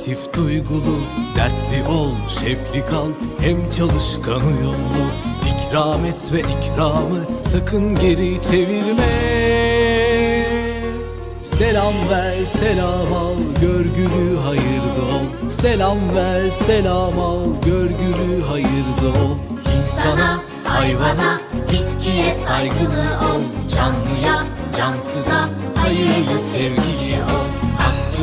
Latif, duygulu Dertli ol, şevkli kal, hem çalışkan uyumlu İkram et ve ikramı sakın geri çevirme. Selam ver, selam al, görgülü hayırlı ol. Selam ver, selam al, görgülü hayırlı ol. İnsana, hayvana, bitkiye saygılı ol. Canlıya, cansıza, hayırlı sevgili ol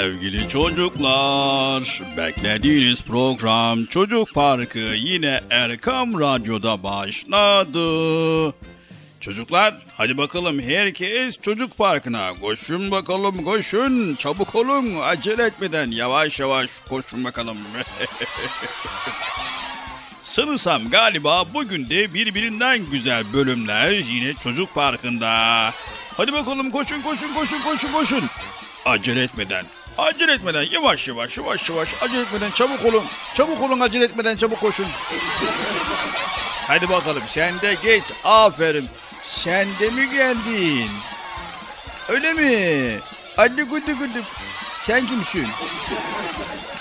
Sevgili çocuklar. Beklediğiniz program Çocuk Parkı yine Erkam Radyo'da başladı. Çocuklar hadi bakalım herkes çocuk parkına koşun bakalım koşun çabuk olun acele etmeden yavaş yavaş koşun bakalım. Sanırsam galiba bugün de birbirinden güzel bölümler yine çocuk parkında. Hadi bakalım koşun koşun koşun koşun koşun. Acele etmeden. Acele etmeden yavaş yavaş yavaş yavaş acele etmeden çabuk olun. Çabuk olun acele etmeden çabuk koşun. Hadi bakalım sen de geç. Aferin. Sen de mi geldin? Öyle mi? Hadi güdü güdü. Sen kimsin?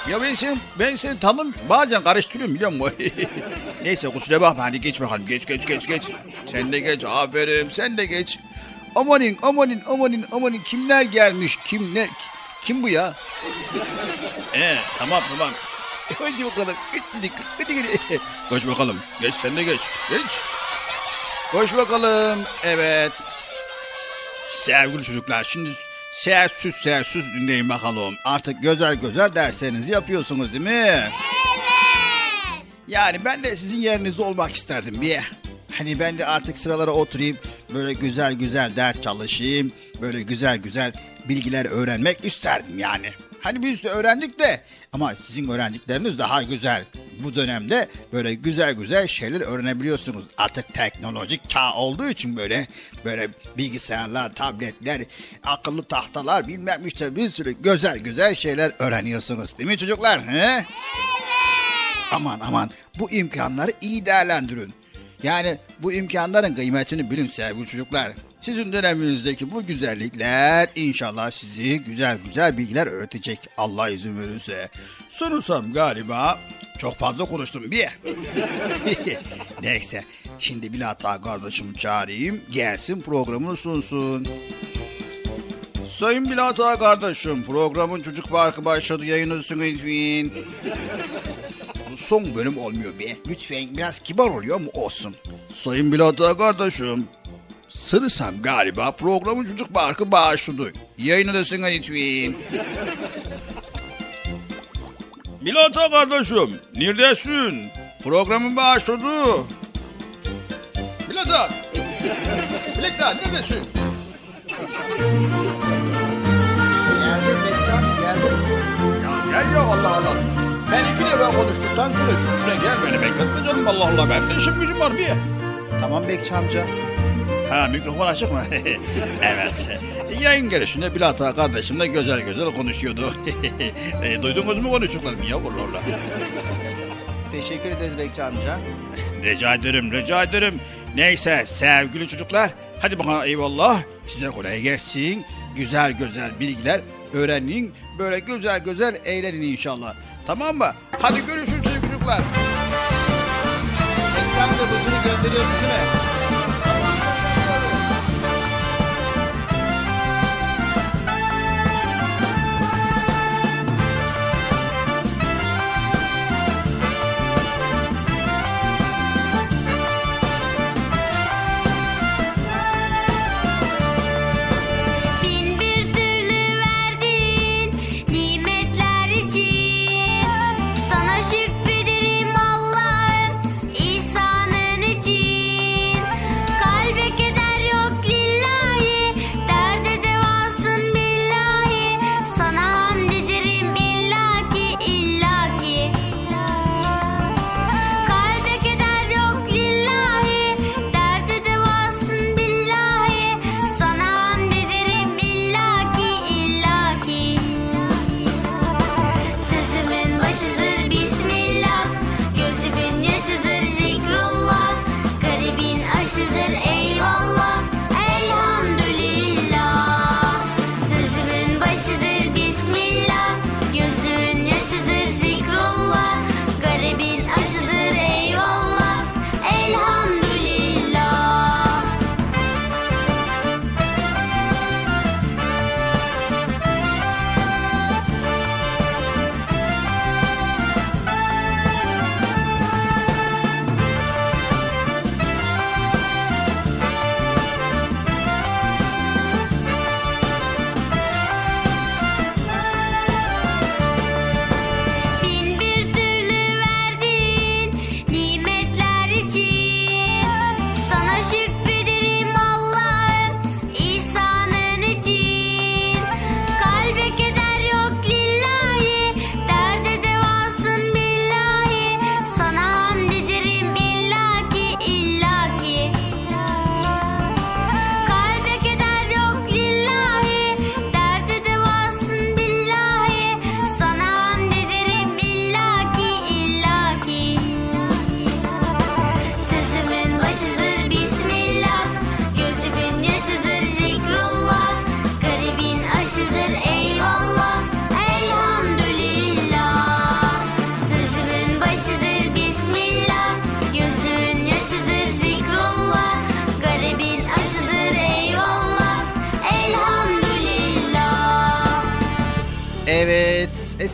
Ya ben seni, ben seni tanım bazen karıştırıyorum biliyor musun? Neyse kusura bakma hadi geç bakalım. Geç geç geç geç. Sen de geç aferin sen de geç. Amanın amanın amanın amanın kimler gelmiş kimler kim bu ya? Ee tamam tamam. Hadi bakalım. Koş bakalım. Geç sen de geç. Geç. Koş bakalım. Evet. Sevgili çocuklar şimdi sessiz sessiz dinleyin bakalım. Artık güzel güzel derslerinizi yapıyorsunuz değil mi? Evet. Yani ben de sizin yerinizde olmak isterdim bir. Hani ben de artık sıralara oturayım böyle güzel güzel ders çalışayım. Böyle güzel güzel bilgiler öğrenmek isterdim yani. Hani biz de öğrendik de ama sizin öğrendikleriniz daha güzel. Bu dönemde böyle güzel güzel şeyler öğrenebiliyorsunuz. Artık teknolojik çağ olduğu için böyle böyle bilgisayarlar, tabletler, akıllı tahtalar bilmem işte bir sürü güzel güzel şeyler öğreniyorsunuz. Değil mi çocuklar? He? Evet. Aman aman bu imkanları iyi değerlendirin. Yani bu imkanların kıymetini bilin sevgili çocuklar. Sizin döneminizdeki bu güzellikler inşallah sizi güzel güzel bilgiler öğretecek Allah izin verirse. Sunursam galiba çok fazla konuştum bir. Neyse şimdi bir kardeşimi çağırayım gelsin programını sunsun. Sayın Bilata kardeşim programın çocuk parkı başladı yayınlısın lütfen. Son bölüm olmuyor be. Lütfen biraz kibar oluyor mu olsun. Sayın Bilata kardeşim Sırısam galiba programın çocuk parkı başladı. Yayınlısın lütfen. Bilata kardeşim neredesin? Programın başladı. Bilata. Bilata neredesin? Geldim Beksan geldim. Ya gel ya Allah Allah. Ben iki defa konuştuktan sonra üstüne gel beni bekletme canım Allah Allah. Ben de işim gücüm var bir. Tamam Bekçi amca. Ha mikrofon açık mı? evet. Yayın gelişinde Bilata kardeşimle güzel güzel konuşuyordu. e, duydunuz mu konuştuklarımı ya Allah Allah. Teşekkür ederiz Bekçi amca. Rica ederim, rica ederim. Neyse sevgili çocuklar, hadi bakalım eyvallah. Size kolay gelsin. Güzel güzel bilgiler öğrenin. Böyle güzel güzel eğlenin inşallah. Tamam mı? Hadi görüşürüz çocuklar. Sen de kızını gönderiyorsun değil mi?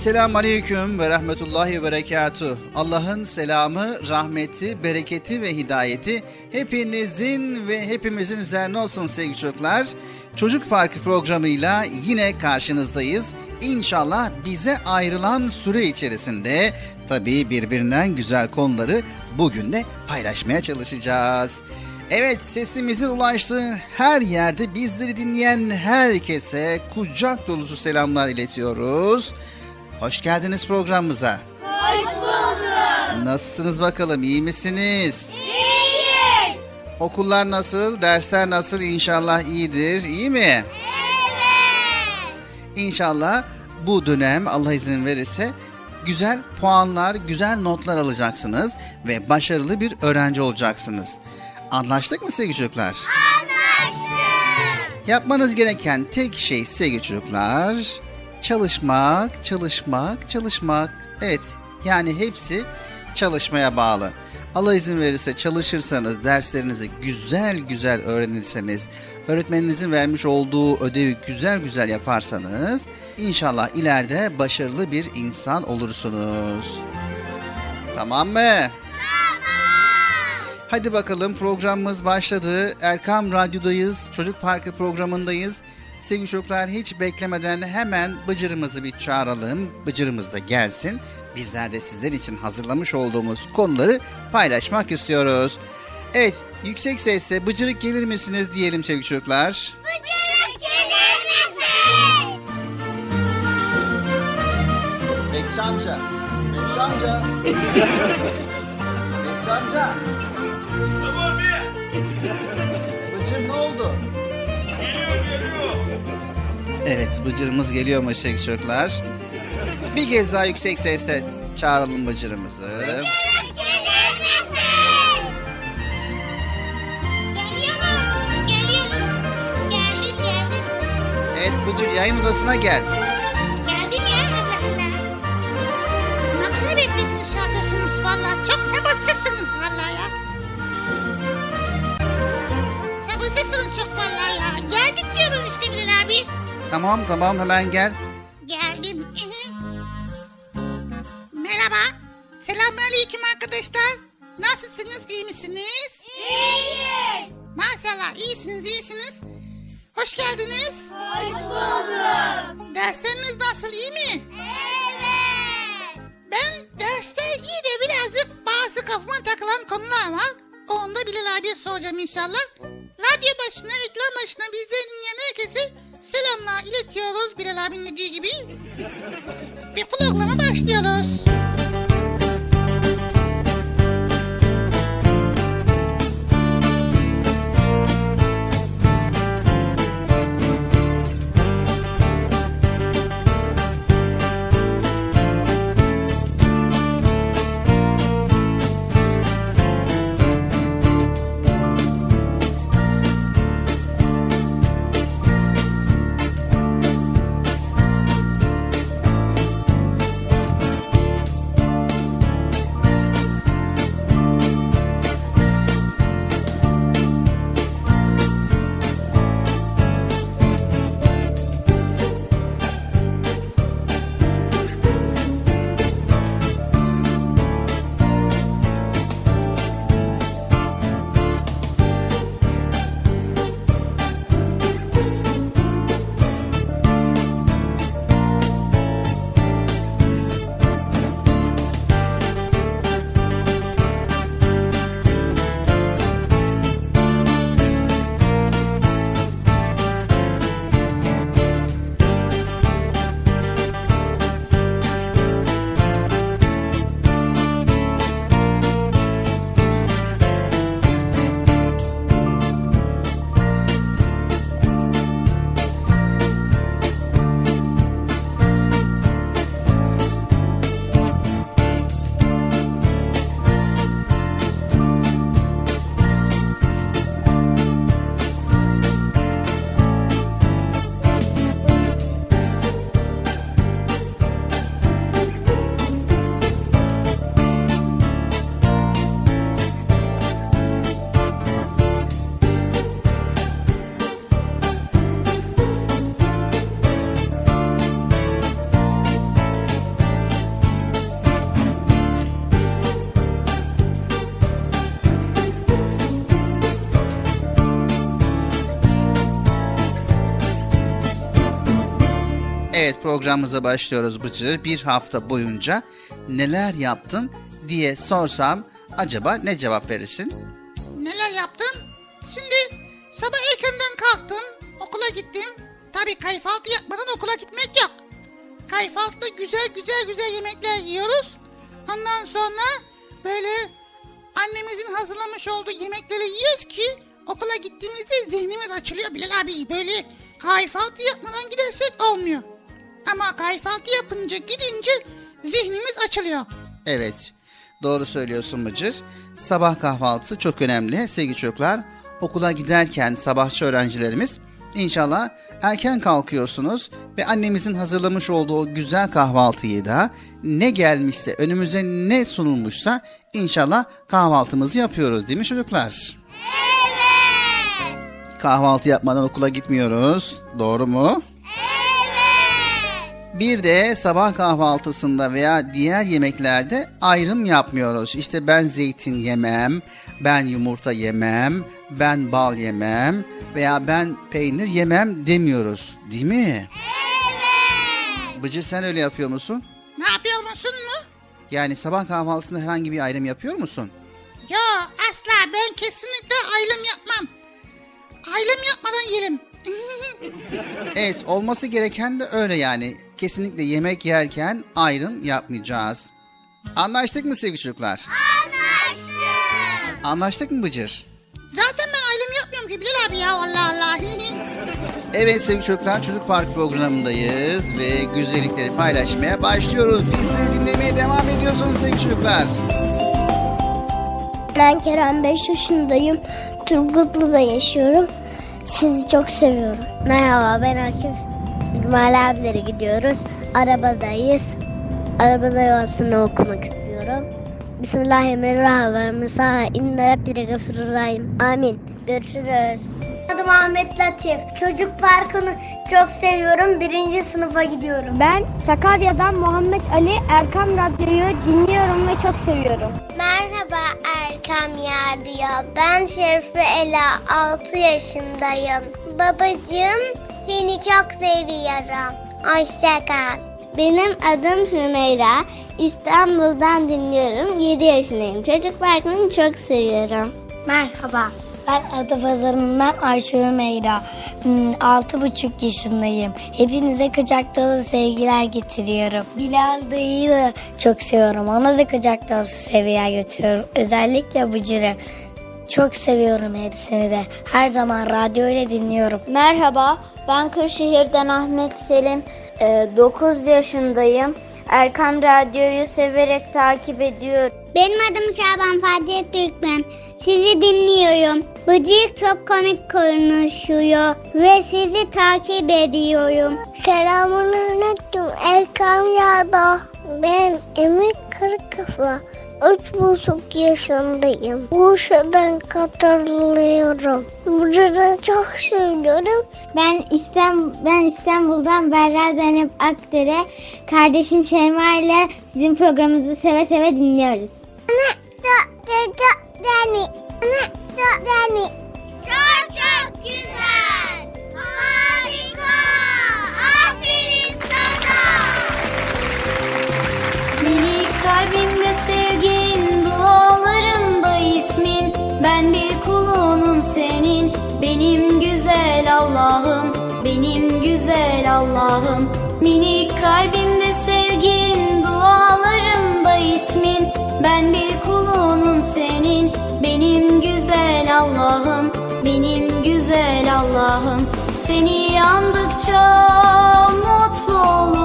Esselamu Aleyküm ve Rahmetullahi ve Berekatuh. Allah'ın selamı, rahmeti, bereketi ve hidayeti hepinizin ve hepimizin üzerine olsun sevgili çocuklar. Çocuk Parkı programıyla yine karşınızdayız. İnşallah bize ayrılan süre içerisinde tabii birbirinden güzel konuları bugün de paylaşmaya çalışacağız. Evet sesimizin ulaştığı her yerde bizleri dinleyen herkese kucak dolusu selamlar iletiyoruz. Hoş geldiniz programımıza. Hoş bulduk. Nasılsınız bakalım iyi misiniz? İyiyiz. Okullar nasıl, dersler nasıl inşallah iyidir, iyi mi? Evet. İnşallah bu dönem Allah izin verirse güzel puanlar, güzel notlar alacaksınız ve başarılı bir öğrenci olacaksınız. Anlaştık mı sevgili çocuklar? Anlaştık. Yapmanız gereken tek şey sevgili çocuklar çalışmak, çalışmak, çalışmak. Evet yani hepsi çalışmaya bağlı. Allah izin verirse çalışırsanız, derslerinizi güzel güzel öğrenirseniz, öğretmeninizin vermiş olduğu ödevi güzel güzel yaparsanız inşallah ileride başarılı bir insan olursunuz. Tamam mı? Hadi bakalım programımız başladı. Erkam Radyo'dayız. Çocuk Parkı programındayız. Sevgili çocuklar hiç beklemeden hemen Bıcır'ımızı bir çağıralım. Bıcır'ımız da gelsin. Bizler de sizler için hazırlamış olduğumuz konuları paylaşmak istiyoruz. Evet yüksek sesle Bıcırık gelir misiniz diyelim sevgili çocuklar. Bıcırık gelir misin? Bekçi amca. Bekçi amca. Bekçi amca. Tamam bir. Bıcır ne oldu? Geliyor geliyor. Evet Bıcır'ımız geliyormuş sevgili çocuklar. Bir kez daha yüksek sesle çağıralım Bıcır'ımızı. Bıcırık gelir misin? Geliyorum. Geliyorum. Geldim geldim. Evet Bıcır yayın odasına gel. Tamam tamam hemen gel. Geldim. Merhaba. Selamünaleyküm arkadaşlar. Nasılsınız? iyi misiniz? İyiyiz. Maşallah iyisiniz iyisiniz. Hoş geldiniz. Hoş bulduk. Dersleriniz nasıl iyi mi? Evet. Ben derste iyi de birazcık bazı kafama takılan konular var. Onu da Bilal abiye soracağım inşallah. Radyo başına, ekran başına bizleri dinleyen herkese selamlar iletiyoruz Bilal abinin dediği gibi. Ve programa başlıyoruz. Programımıza başlıyoruz Bıcır. Bir hafta boyunca neler yaptın diye sorsam acaba ne cevap verirsin? Doğru söylüyorsun Bıcır. Sabah kahvaltısı çok önemli sevgili çocuklar. Okula giderken sabahçı öğrencilerimiz İnşallah erken kalkıyorsunuz ve annemizin hazırlamış olduğu o güzel kahvaltıyı da ne gelmişse önümüze ne sunulmuşsa inşallah kahvaltımızı yapıyoruz değil mi çocuklar? Evet. Kahvaltı yapmadan okula gitmiyoruz. Doğru mu? Bir de sabah kahvaltısında veya diğer yemeklerde ayrım yapmıyoruz. İşte ben zeytin yemem, ben yumurta yemem, ben bal yemem veya ben peynir yemem demiyoruz. Değil mi? Evet. Bıcır sen öyle yapıyor musun? Ne yapıyor musun mu? Yani sabah kahvaltısında herhangi bir ayrım yapıyor musun? Yo asla ben kesinlikle aylım yapmam. Aylım yapmadan yerim. Evet olması gereken de öyle yani. Kesinlikle yemek yerken ayrım yapmayacağız. Anlaştık mı sevgili çocuklar? Anlaştık. Anlaştık mı Bıcır? Zaten ben aylım yapmıyorum ki Bilal abi ya Allah Allah. Evet sevgili çocuklar Çocuk Park programındayız ve güzellikleri paylaşmaya başlıyoruz. Bizleri dinlemeye devam ediyorsunuz sevgili çocuklar. Ben Kerem 5 yaşındayım. Turgutlu'da yaşıyorum. Sizi çok seviyorum. Merhaba ben Akif. Cumali abilere gidiyoruz. Arabadayız. Arabada yuvasını okumak istiyorum. Bismillahirrahmanirrahim. İnne gafururrahim. Amin. Görüşürüz. Adım Ahmet Latif. Çocuk Parkı'nı çok seviyorum. Birinci sınıfa gidiyorum. Ben Sakarya'dan Muhammed Ali Erkam Radyo'yu dinliyorum ve çok seviyorum. Merhaba Erkam Radyo. Ben Şerife Ela. 6 yaşındayım. Babacığım seni çok seviyorum. Hoşça kal. Benim adım Hümeyra. İstanbul'dan dinliyorum. 7 yaşındayım. Çocuk Parkı'nı çok seviyorum. Merhaba. Ben Adapazarı'ndan Ayşe Hümeyra. Hmm, Altı buçuk yaşındayım. Hepinize kucak dolu sevgiler getiriyorum. Bilal dayıyı da çok seviyorum. Ona da kucak dolu sevgiler götürüyorum. Özellikle Bıcır'ı. Çok seviyorum hepsini de. Her zaman radyo ile dinliyorum. Merhaba, ben Kırşehir'den Ahmet Selim. 9 yaşındayım. Erkam Radyo'yu severek takip ediyorum. Benim adım Şaban Fatih Türkmen. Sizi dinliyorum. Bıcık çok komik konuşuyor ve sizi takip ediyorum. Selamun aleyküm Erkam Yağda. Ben Emir Kırıkafa. Üç buçuk yaşındayım. Bursa'dan katılıyorum. Bursa'dan çok seviyorum. Ben İstanbul, ben İstanbul'dan Berra Zeynep Akdere. Kardeşim Şeyma ile sizin programınızı seve seve dinliyoruz. Çok çok güzel. Harika. Aferin sana. Minik kalbimde sevgin, dualarımda ismin. Ben bir kulunum senin, benim güzel Allah'ım, benim güzel Allah'ım. Minik kalbimde sevgin, dualarımda ismin. Ben bir kulunum senin, benim güzel Allah'ım, benim güzel Allah'ım. Seni andıkça mutlu olurum.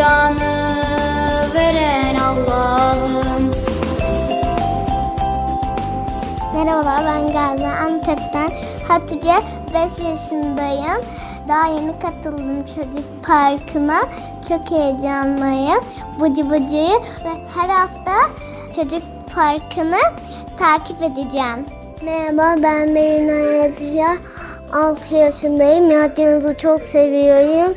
Canı veren Allah'ım Merhabalar ben Gazi Antep'ten Hatice 5 yaşındayım. Daha yeni katıldım çocuk parkına. Çok heyecanlıyım. Bıcı bıcıyı ve her hafta çocuk parkını takip edeceğim. Merhaba ben Melina Yadiya. 6 yaşındayım. Radyonuzu çok seviyorum.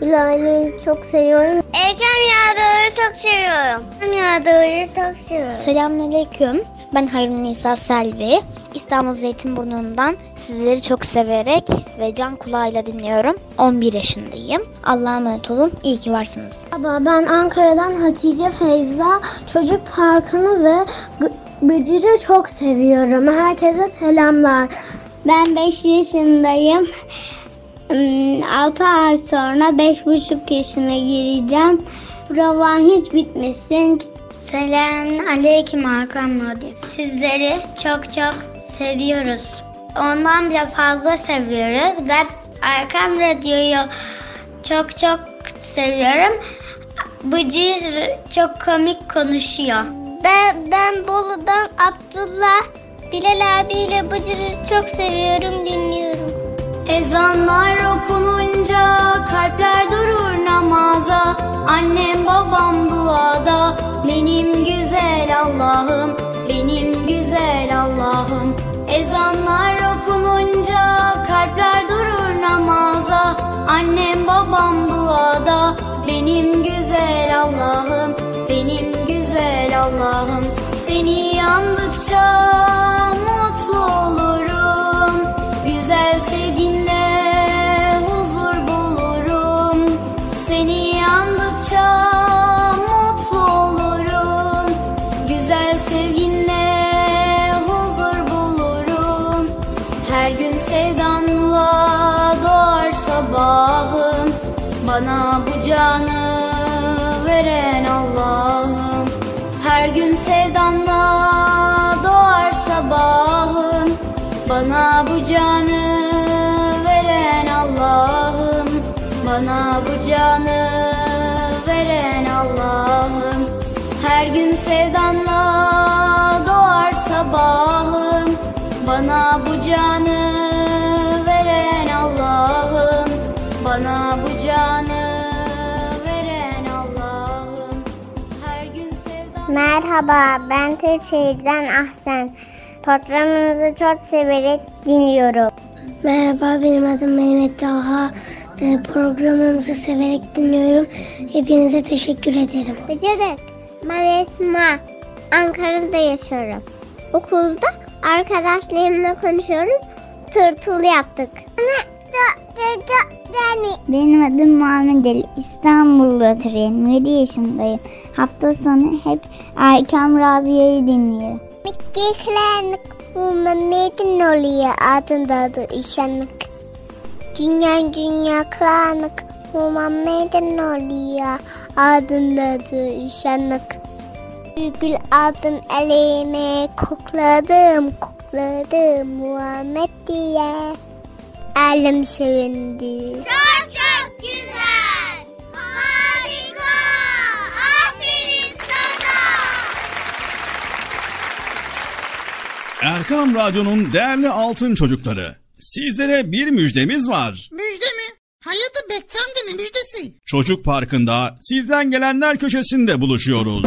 İlahi'yi çok seviyorum. Erken Yağdır'ı çok seviyorum. Erken Yağdır'ı çok seviyorum. Selamünaleyküm. Ben Harun Nisa Selvi. İstanbul Zeytinburnu'ndan sizleri çok severek ve can kulağıyla dinliyorum. 11 yaşındayım. Allah'a emanet olun. İyi ki varsınız. Merhaba ben Ankara'dan Hatice Feyza. Çocuk Parkı'nı ve Bıcır'ı çok seviyorum. Herkese selamlar. Ben 5 yaşındayım. 6 ay sonra 5,5 yaşına gireceğim. Provan hiç bitmesin. Selam aleyküm Hakan Radyo. Sizleri çok çok seviyoruz. Ondan bile fazla seviyoruz ve Erkam Radyo'yu çok çok seviyorum. Bıcır çok komik konuşuyor. Ben, ben Bolu'dan Abdullah Bilal abiyle Bıcır'ı çok seviyorum, dinliyorum. Ezanlar okununca kalpler durur namaza. Annem babam duada benim güzel Allah'ım benim güzel Allah'ım. Ezanlar okununca kalpler durur namaza. Annem babam duada benim güzel Allah'ım benim güzel Allah'ım. Seni yandıkça mutlu olurum Bana bu canı veren Allah'ım. Her gün sevdanla doğar sabahım. Bana bu canı veren Allah'ım. Bana bu canı veren Allah'ım. Her gün sevdanla doğar sabahım. Bana bu canı veren Allah'ım. Bana bu Merhaba, ben Türkçe'den Ahsen. Programınızı çok severek dinliyorum. Merhaba benim adım Mehmet Talha. Ee, programınızı severek dinliyorum. Hepinize teşekkür ederim. Bıcırık, ben Esma. Ankara'da yaşıyorum. Okulda arkadaşlarımla konuşuyorum. Tırtıl yaptık. Benim adım Muhammed Ali. İstanbul'da oturuyorum. 7 yaşındayım. Hafta sonu hep Erkam Radyo'yu dinliyorum. Mikrofonluk Muhammed'in oluyor adında adı işanlık. Dünya dünya klanık Muhammed'in oluyor adında adı işanlık. Gül aldım elime kokladım kokladım Muhammed diye. Elim sevindi. Çok çok güzel. Harika. Aferin sana. Erkam Radyo'nun değerli altın çocukları. Sizlere bir müjdemiz var. Müjde mi? Hayırdır Bekçi amca ne müjdesi? Çocuk Parkı'nda sizden gelenler köşesinde buluşuyoruz.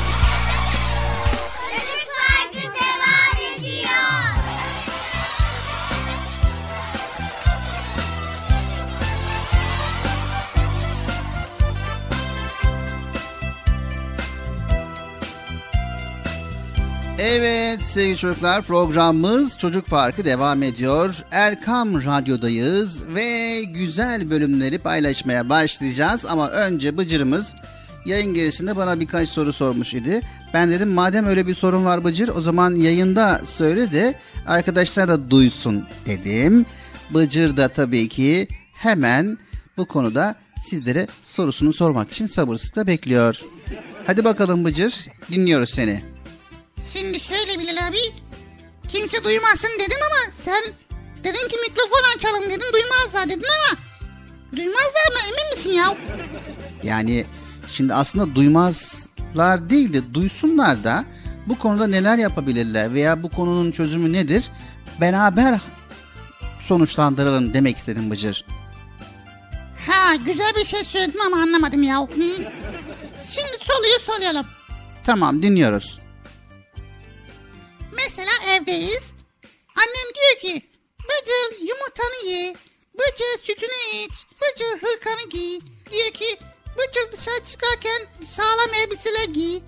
Evet sevgili çocuklar programımız Çocuk Parkı devam ediyor. Erkam Radyo'dayız ve güzel bölümleri paylaşmaya başlayacağız. Ama önce Bıcır'ımız yayın gerisinde bana birkaç soru sormuş idi. Ben dedim madem öyle bir sorun var Bıcır o zaman yayında söyle de arkadaşlar da duysun dedim. Bıcır da tabii ki hemen bu konuda sizlere sorusunu sormak için sabırsızlıkla bekliyor. Hadi bakalım Bıcır dinliyoruz seni. Şimdi söyle Bilal abi. Kimse duymasın dedim ama sen dedin ki mikrofon açalım dedim duymazlar dedin ama duymazlar mı emin misin ya? Yani şimdi aslında duymazlar değil de duysunlar da bu konuda neler yapabilirler veya bu konunun çözümü nedir? Beraber sonuçlandıralım demek istedim Bıcır. Ha güzel bir şey söyledin ama anlamadım ya. Şimdi soruyu soralım. Tamam dinliyoruz. Mesela evdeyiz. Annem diyor ki Bıcır yumurtanı ye. Bıcır sütünü iç. Bıcır hırkanı giy. Diyor ki Bıcır dışarı çıkarken sağlam elbiseler giy.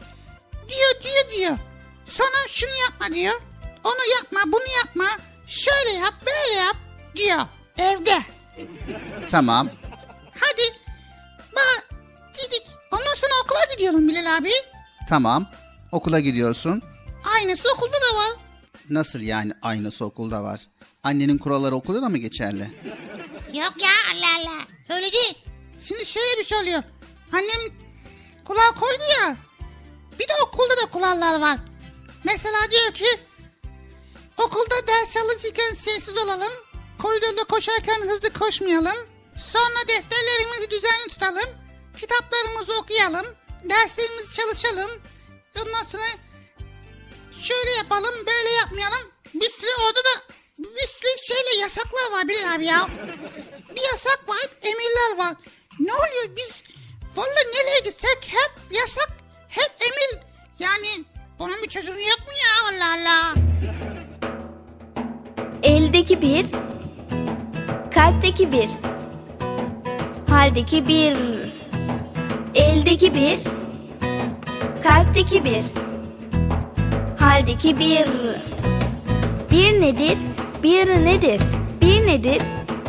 Diyor diyor diyor. Sonra şunu yapma diyor. Onu yapma bunu yapma. Şöyle yap böyle yap diyor. Evde. Tamam. Hadi. Bak dedik. Ondan sonra okula gidiyorum Bilal abi. Tamam. Okula gidiyorsun. Aynısı okulda da var. Nasıl yani aynısı okulda var? Annenin kuralları okulda da mı geçerli? Yok ya Allah Allah. Öyle değil. Şimdi şöyle bir şey oluyor. Annem kulağı koydu ya. Bir de okulda da kurallar var. Mesela diyor ki okulda ders çalışırken sessiz olalım. Koridorda koşarken hızlı koşmayalım. Sonra defterlerimizi düzenli tutalım. Kitaplarımızı okuyalım. Derslerimizi çalışalım. Ondan sonra şöyle yapalım böyle yapmayalım. Bir sürü orada da bir sürü şeyle yasaklar var Bilal ya. Bir yasak var emirler var. Ne oluyor biz valla nereye gitsek hep yasak hep emir. Yani bunun bir çözümü yok mu ya Allah Allah. Eldeki bir, kalpteki bir, haldeki bir. Eldeki bir, kalpteki bir, haldeki bir. Bir nedir, bir nedir, bir nedir,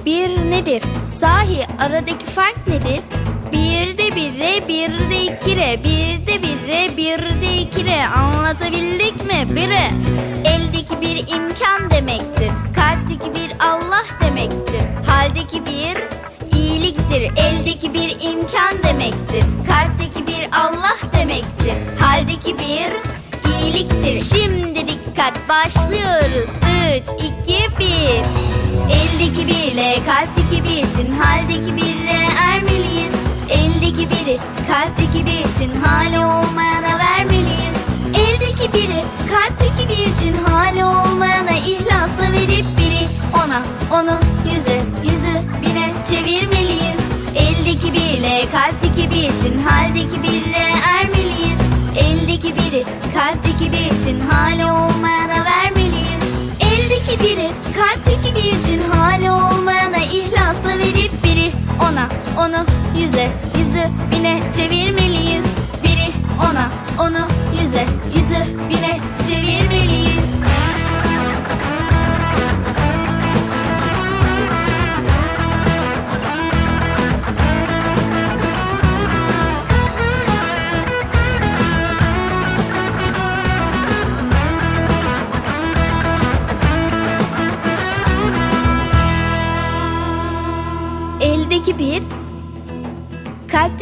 bir nedir? Sahi aradaki fark nedir? Bir de bire, bir de ikire, bir de bire, bir de ikire. Anlatabildik mi? Bire. Eldeki bir imkan demektir. Kalpteki bir Allah demektir. Haldeki bir iyiliktir. Eldeki bir imkan demektir. Kalpteki bir Allah demektir. Haldeki bir iyiliktir. Şimdi dikkat başlıyoruz. 3, 2, 1. Eldeki birle kalpteki bir için haldeki birle ermeliyiz. Eldeki biri kalpteki bir için hali olmayana vermeliyiz. Eldeki biri kalpteki bir için hali olmayana ihlasla verip biri ona onu yüze yüzü bine çevirmeliyiz. Eldeki birle kalpteki bir için haldeki birle ermeliyiz. Eldeki biri kalpteki için hali olmayana vermeliyiz. Eldeki biri kalpteki bir için hali olmayana ihlasla verip biri ona onu yüze yüzü bine çevirmeliyiz. Biri ona onu yüze yüzü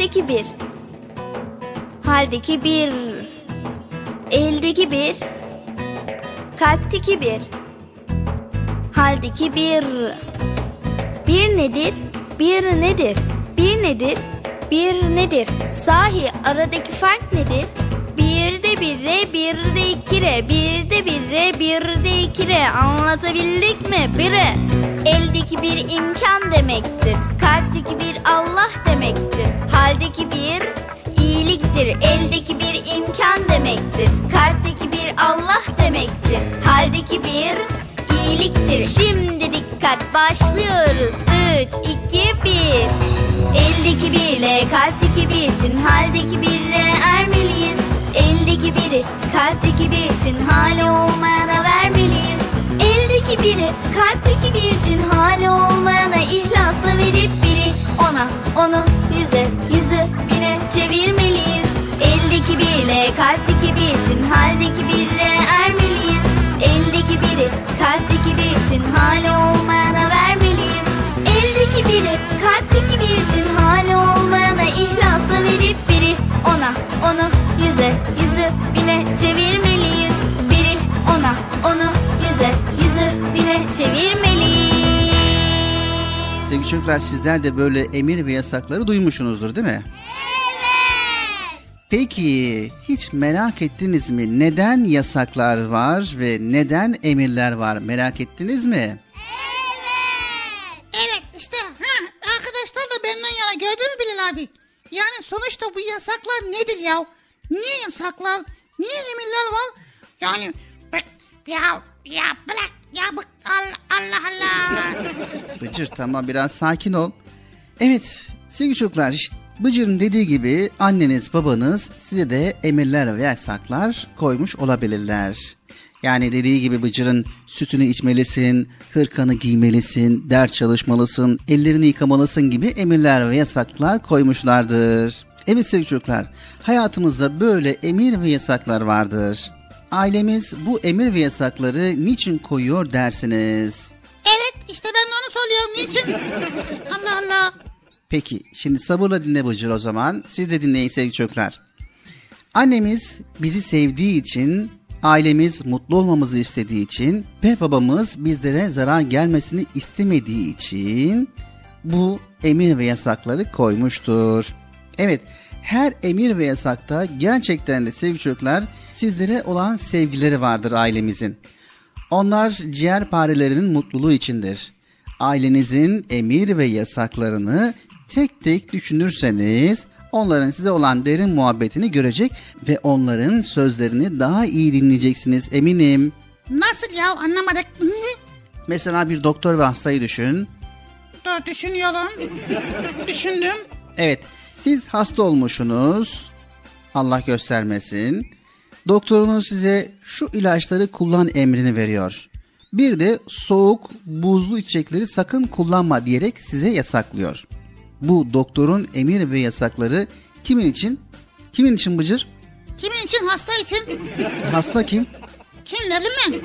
kalpteki bir. Haldeki bir. Eldeki bir. Kalpteki bir. Haldeki bir. Bir nedir? Bir nedir? Bir nedir? Bir nedir? Sahi aradaki fark nedir? Bir de bir re, bir de iki re, bir de bir re, bir de iki re. Anlatabildik mi? Bire. Eldeki bir imkan demektir. Kalpteki bir Allah demektir. Haldeki bir iyiliktir. Eldeki bir imkan demektir. Kalpteki bir Allah demektir. Haldeki bir iyiliktir. Şimdi dikkat başlıyoruz. 3, 2, 1. Eldeki birle kalpteki bir için haldeki birle ermeliyiz. Eldeki biri kalpteki bir için hali olmayana vermeliyiz. Eldeki biri kalpteki bir için hali olmayana ihlasla verip ona onu yüze yüzü bine çevirmeliyiz. Eldeki birle kalpteki bir için haldeki birle ermeliyiz. Eldeki biri kalpteki bir için hali olmayana vermeliyiz. Eldeki biri kalpteki bir için hali olmayana ihlasla verip biri ona onu yüze yüzü çocuklar sizler de böyle emir ve yasakları duymuşsunuzdur değil mi? Peki hiç merak ettiniz mi neden yasaklar var ve neden emirler var merak ettiniz mi? Evet işte ha, arkadaşlar da benden yana gördün mü Bilal abi? Yani sonuçta bu yasaklar nedir ya? Niye yasaklar? Niye emirler var? Yani ya ya bırak ya bık Allah Allah. Allah. Bıcır tamam biraz sakin ol. Evet sevgili çocuklar işte Bıcır'ın dediği gibi anneniz babanız size de emirler ve yasaklar koymuş olabilirler. Yani dediği gibi Bıcır'ın sütünü içmelisin, hırkanı giymelisin, ders çalışmalısın, ellerini yıkamalısın gibi emirler ve yasaklar koymuşlardır. Evet sevgili çocuklar, hayatımızda böyle emir ve yasaklar vardır. Ailemiz bu emir ve yasakları niçin koyuyor dersiniz? Evet işte ben de onu soruyorum. Niçin? Allah Allah. Peki şimdi sabırla dinle Bıcır o zaman. Siz de dinleyin sevgili çocuklar. Annemiz bizi sevdiği için, ailemiz mutlu olmamızı istediği için ve babamız bizlere zarar gelmesini istemediği için bu emir ve yasakları koymuştur. Evet her emir ve yasakta gerçekten de sevgili çocuklar sizlere olan sevgileri vardır ailemizin. Onlar ciğer parelerinin mutluluğu içindir. Ailenizin emir ve yasaklarını tek tek düşünürseniz onların size olan derin muhabbetini görecek ve onların sözlerini daha iyi dinleyeceksiniz eminim. Nasıl ya anlamadık. Mesela bir doktor ve hastayı düşün. Dur düşünüyorum. Düşündüm. Evet, siz hasta olmuşsunuz. Allah göstermesin. Doktorunuz size şu ilaçları kullan emrini veriyor. Bir de soğuk, buzlu içecekleri sakın kullanma diyerek size yasaklıyor. Bu doktorun emir ve yasakları kimin için? Kimin için Bıcır? Kimin için? Hasta için. Hasta kim? Kim dedim ben?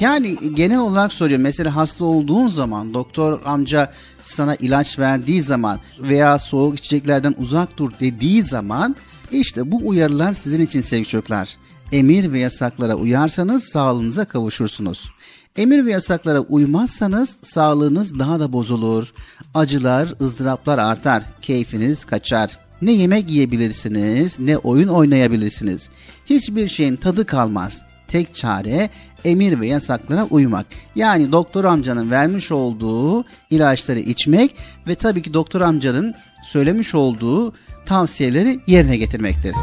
Yani genel olarak soruyorum. Mesela hasta olduğun zaman doktor amca sana ilaç verdiği zaman veya soğuk içeceklerden uzak dur dediği zaman işte bu uyarılar sizin için sevgili çocuklar. Emir ve yasaklara uyarsanız sağlığınıza kavuşursunuz. Emir ve yasaklara uymazsanız sağlığınız daha da bozulur. Acılar, ızdıraplar artar, keyfiniz kaçar. Ne yemek yiyebilirsiniz, ne oyun oynayabilirsiniz. Hiçbir şeyin tadı kalmaz. Tek çare emir ve yasaklara uymak. Yani doktor amcanın vermiş olduğu ilaçları içmek ve tabii ki doktor amcanın söylemiş olduğu tavsiyeleri yerine getirmektir.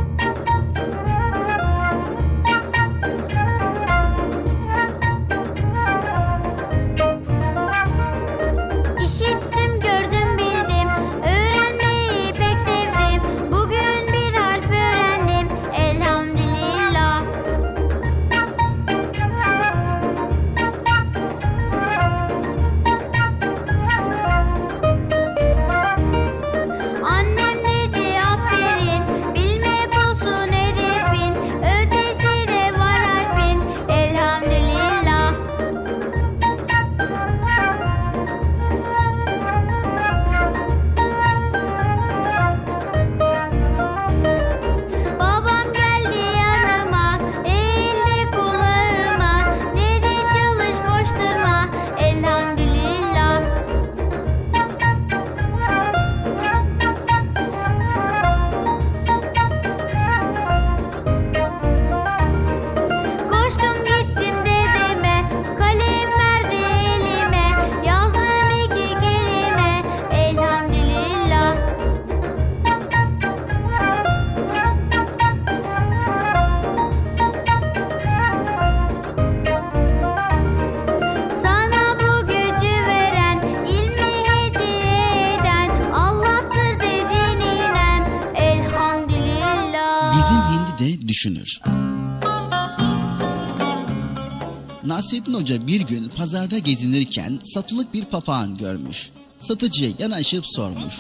Nasrettin Hoca bir gün pazarda gezinirken satılık bir papağan görmüş. Satıcıya yanaşıp sormuş.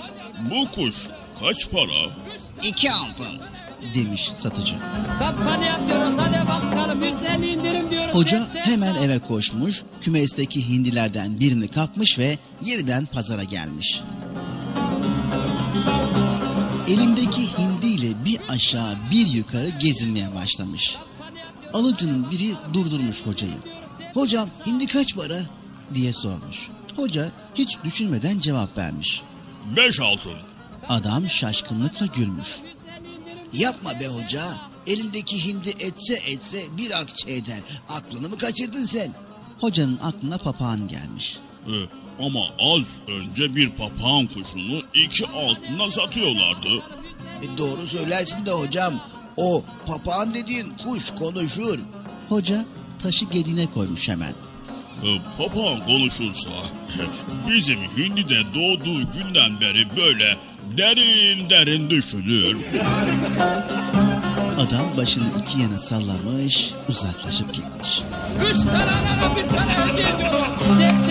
Bu kuş kaç para? İki altın demiş satıcı. Kampanya yapıyoruz hadi bakalım %50 indirim diyoruz. Hoca hemen eve koşmuş, kümesteki hindilerden birini kapmış ve yeniden pazara gelmiş. Elindeki hindiyle bir aşağı bir yukarı gezinmeye başlamış. Alıcının biri durdurmuş hocayı. Hocam hindi kaç para? diye sormuş. Hoca hiç düşünmeden cevap vermiş. Beş altın. Adam şaşkınlıkla gülmüş. Yapma be hoca. Elindeki hindi etse etse bir akçe eder. Aklını mı kaçırdın sen? Hocanın aklına papağan gelmiş. Ee, ama az önce bir papağan kuşunu iki altına satıyorlardı. E doğru söylersin de hocam. O papağan dediğin kuş konuşur. Hoca taşı gedine koymuş hemen. Ee, papağan konuşursa bizim Hindi'de doğduğu günden beri böyle derin derin düşünür. Adam başını iki yana sallamış, uzaklaşıp gitmiş. Üç tane bir tane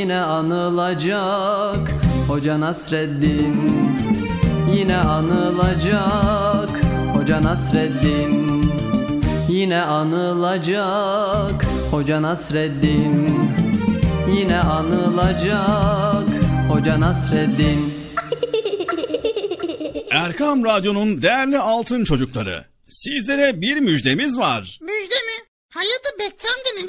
Yine anılacak Hoca Nasreddin Yine anılacak Hoca Nasreddin Yine anılacak Hoca Nasreddin Yine anılacak Hoca Nasreddin Erkam Radyo'nun değerli altın çocukları. Sizlere bir müjdemiz var. Müjde mi? Hayatı Bekçi amcanın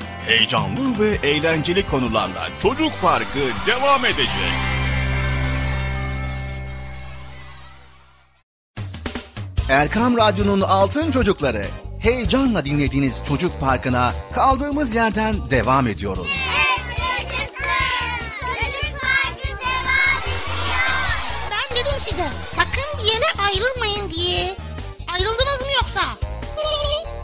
Heyecanlı ve eğlenceli konularla Çocuk Parkı devam edecek. Erkam Radyo'nun Altın Çocukları heyecanla dinlediğiniz Çocuk Parkı'na kaldığımız yerden devam ediyoruz. Ben dedim size sakın bir yere ayrılmayın diye. Ayrıldınız mı?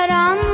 Karanlık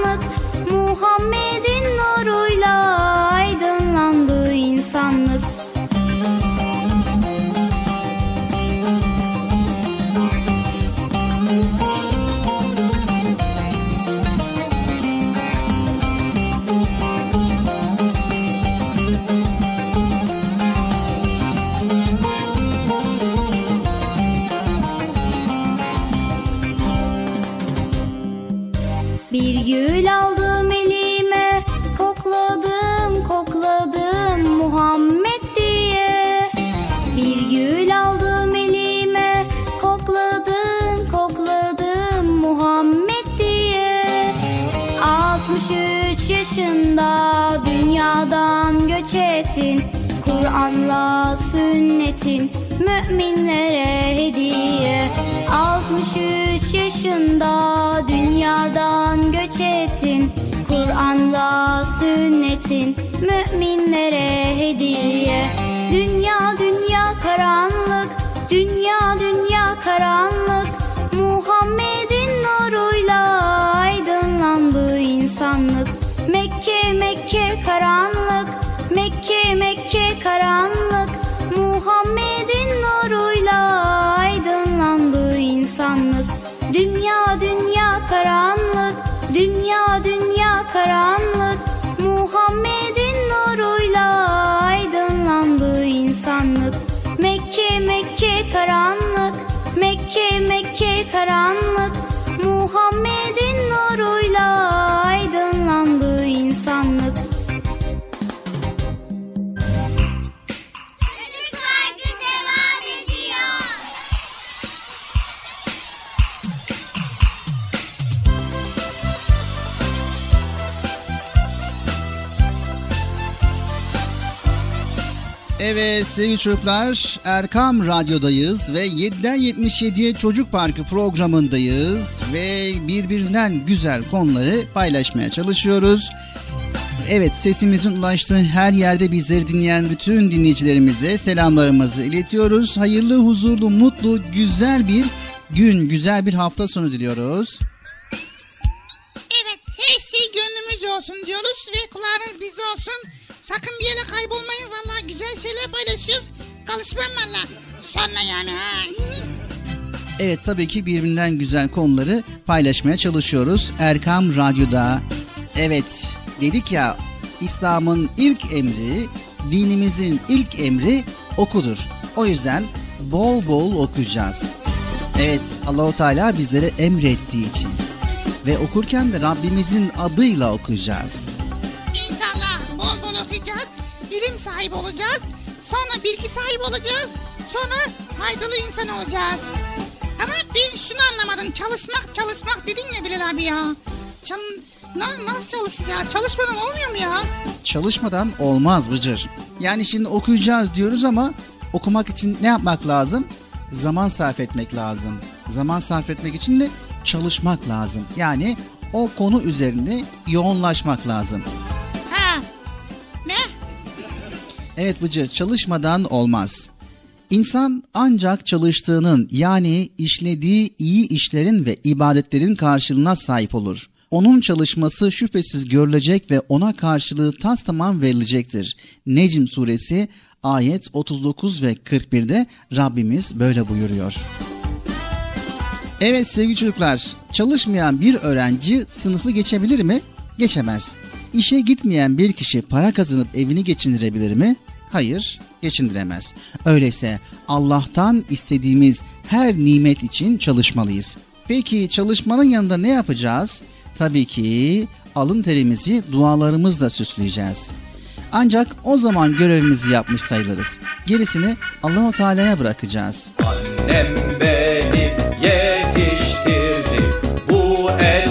müminlere hediye. 63 yaşında dünyadan göç ettin. Kur'an'la sünnetin müminlere hediye. Dünya dünya Evet sevgili çocuklar Erkam Radyo'dayız ve 7'den 77'ye Çocuk Parkı programındayız ve birbirinden güzel konuları paylaşmaya çalışıyoruz. Evet sesimizin ulaştığı her yerde bizleri dinleyen bütün dinleyicilerimize selamlarımızı iletiyoruz. Hayırlı, huzurlu, mutlu, güzel bir gün, güzel bir hafta sonu diliyoruz. Evet her şey gönlümüz olsun diyoruz ve kulağınız bizde olsun. Sakın bir yere kaybolmayın şeyler paylaşıyoruz. Kalışmam valla. Sonra yani ha. Evet tabii ki birbirinden güzel konuları paylaşmaya çalışıyoruz Erkam Radyo'da. Evet dedik ya İslam'ın ilk emri, dinimizin ilk emri okudur. O yüzden bol bol okuyacağız. Evet Allahu Teala bizlere emrettiği için ve okurken de Rabbimizin adıyla okuyacağız. İnşallah bol bol okuyacağız. ilim sahibi olacağız. Sonra bilgi sahibi olacağız. Sonra faydalı insan olacağız. Ama ben şunu anlamadım. Çalışmak çalışmak dedin ya Bilal abi ya. Çal Na- nasıl çalışacağız? Çalışmadan olmuyor mu ya? Çalışmadan olmaz Bıcır. Yani şimdi okuyacağız diyoruz ama okumak için ne yapmak lazım? Zaman sarf etmek lazım. Zaman sarf etmek için de çalışmak lazım. Yani o konu üzerinde yoğunlaşmak lazım. Evet Bıcır çalışmadan olmaz. İnsan ancak çalıştığının yani işlediği iyi işlerin ve ibadetlerin karşılığına sahip olur. Onun çalışması şüphesiz görülecek ve ona karşılığı tas tamam verilecektir. Necm suresi ayet 39 ve 41'de Rabbimiz böyle buyuruyor. Evet sevgili çocuklar, çalışmayan bir öğrenci sınıfı geçebilir mi? Geçemez. İşe gitmeyen bir kişi para kazanıp evini geçindirebilir mi? Hayır, geçindiremez. Öyleyse Allah'tan istediğimiz her nimet için çalışmalıyız. Peki çalışmanın yanında ne yapacağız? Tabii ki alın terimizi dualarımızla süsleyeceğiz. Ancak o zaman görevimizi yapmış sayılırız. Gerisini Allahu Teala'ya bırakacağız. Annem beni yetiştirdi bu ellere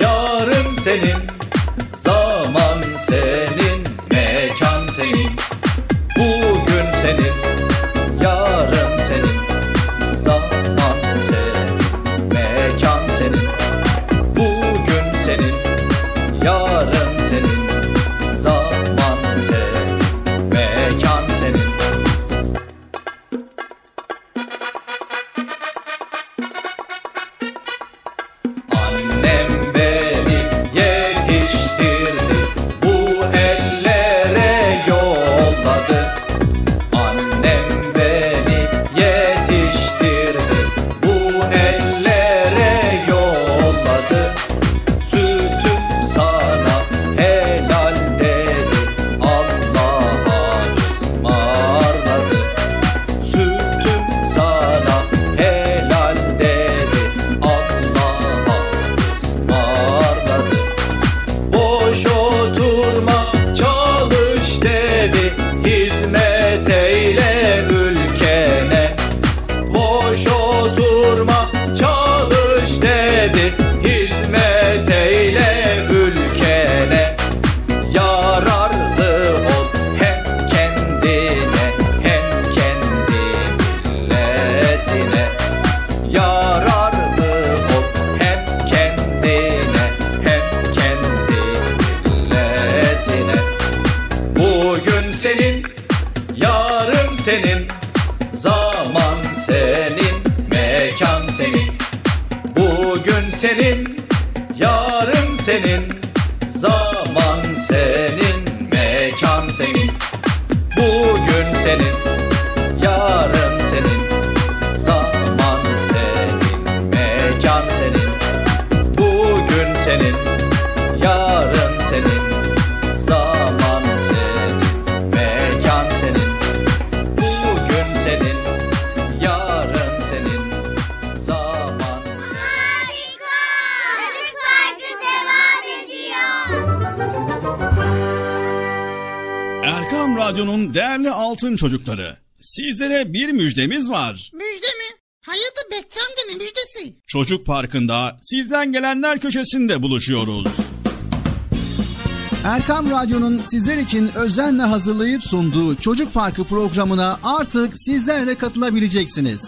yarın senin, müjdemiz var. Müjde mi? Hayırdır Bekçi amca ne müjdesi? Çocuk Parkı'nda sizden gelenler köşesinde buluşuyoruz. Erkam Radyo'nun sizler için özenle hazırlayıp sunduğu Çocuk Parkı programına artık sizler de katılabileceksiniz.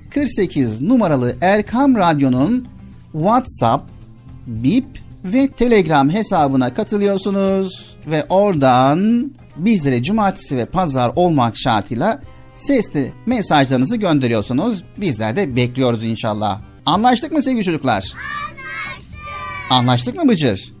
48 numaralı Erkam Radyo'nun WhatsApp, Bip ve Telegram hesabına katılıyorsunuz ve oradan bizlere cumartesi ve pazar olmak şartıyla sesli mesajlarınızı gönderiyorsunuz. Bizler de bekliyoruz inşallah. Anlaştık mı sevgili çocuklar? Anlaştık. Anlaştık mı Bıcır?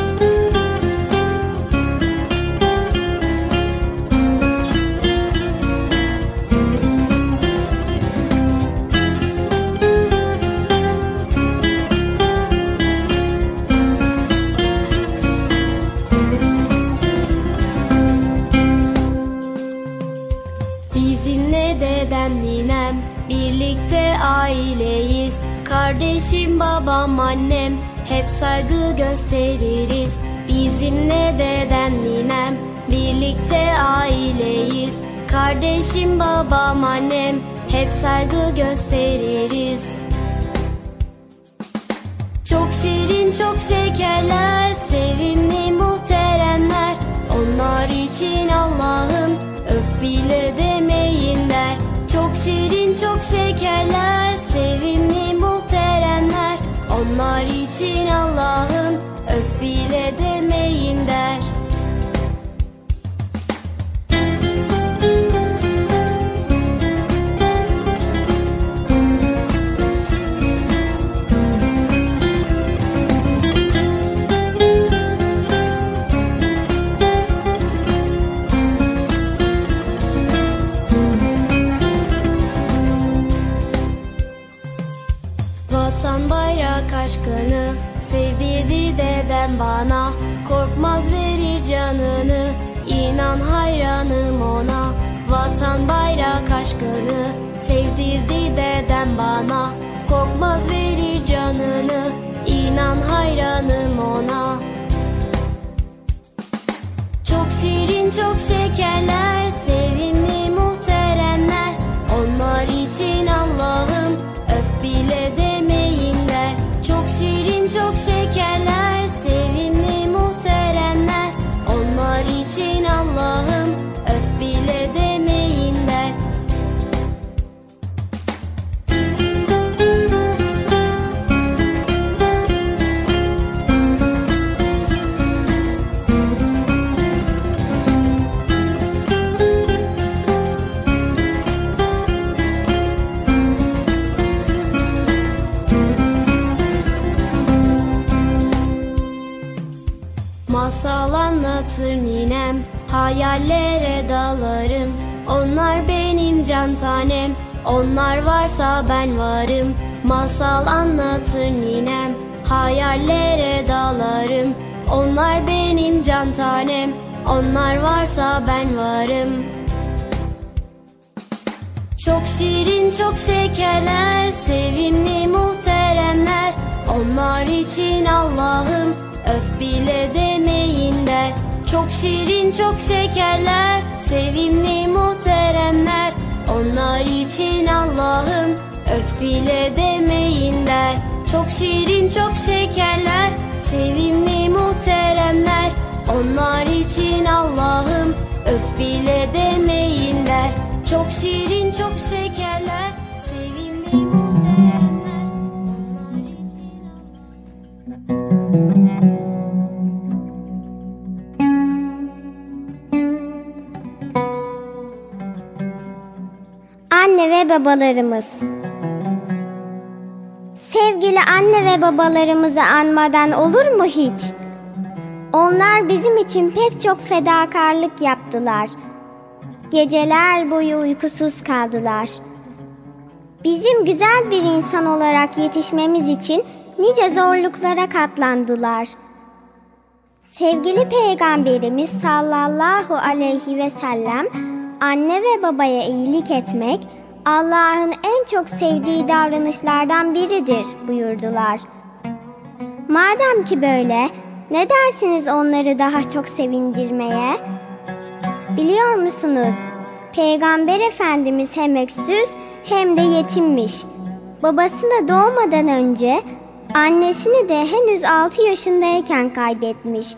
Babam annem. Hep saygı gösteririz. Bizimle dedem ninem. Birlikte aileyiz. Kardeşim babam annem. Hep saygı gösteririz. Çok şirin çok şekerler. Sevimli muhteremler. Onlar için Allah'ım öf bile demeyin der. Çok şirin çok şekerler. Sevimli muhteremler Onlar için Allah'ım öf bile demeyin der dedem bana. Korkmaz verir canını inan hayranım ona. Vatan bayrak aşkını sevdirdi dedem bana. Korkmaz verir canını inan hayranım ona. Çok şirin çok şekerler sevimli muhteremler. Onlar için Allah'ım öf bile demeyin der Çok şirin çok şekerler Hayallere dalarım. Onlar benim can tanem. Onlar varsa ben varım. Masal anlatır ninem. Hayallere dalarım. Onlar benim can tanem. Onlar varsa ben varım. Çok şirin çok şekerler Sevimli muhteremler. Onlar için Allah'ım Öf bile demeyin der Çok şirin çok şekerler Sevimli muhteremler. Onlar için Allah'ım Öf bile demeyin der. Çok şirin çok şekerler Sevimli muhteremler. Onlar için Allah'ım Öf bile demeyin der. Çok şirin çok şekerler Sevimli muhteremler ve babalarımız Sevgili anne ve babalarımızı anmadan olur mu hiç? Onlar bizim için pek çok fedakarlık yaptılar. Geceler boyu uykusuz kaldılar. Bizim güzel bir insan olarak yetişmemiz için nice zorluklara katlandılar. Sevgili Peygamberimiz sallallahu aleyhi ve sellem anne ve babaya iyilik etmek Allah'ın en çok sevdiği davranışlardan biridir buyurdular. Madem ki böyle, ne dersiniz onları daha çok sevindirmeye? Biliyor musunuz? Peygamber Efendimiz hem öksüz hem de yetimmiş. Babasını doğmadan önce annesini de henüz 6 yaşındayken kaybetmiş.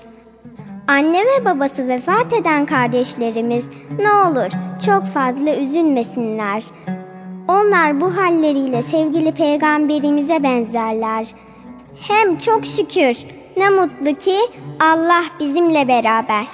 Anne ve babası vefat eden kardeşlerimiz ne olur çok fazla üzülmesinler. Onlar bu halleriyle sevgili peygamberimize benzerler. Hem çok şükür ne mutlu ki Allah bizimle beraber.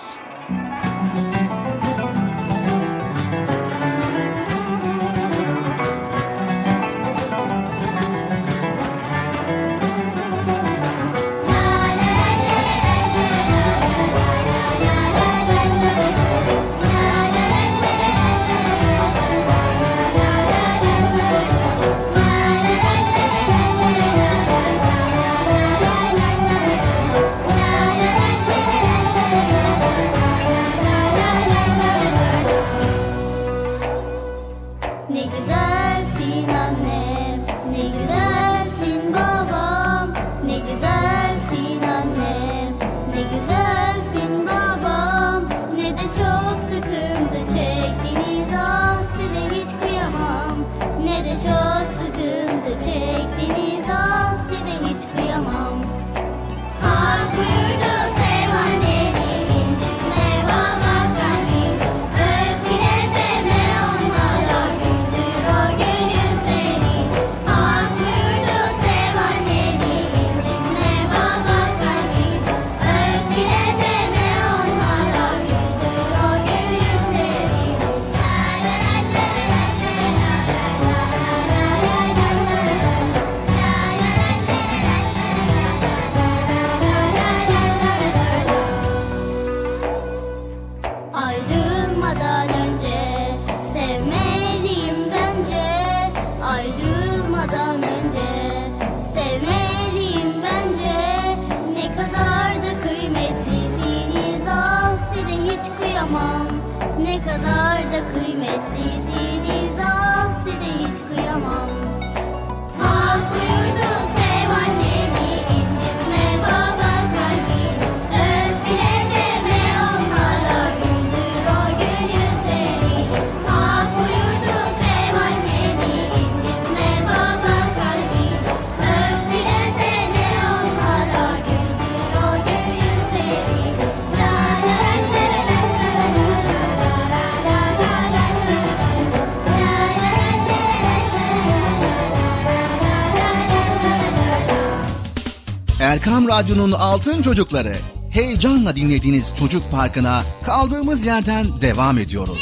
Radyo'nun Altın Çocukları. Heyecanla dinlediğiniz Çocuk Parkı'na kaldığımız yerden devam ediyoruz.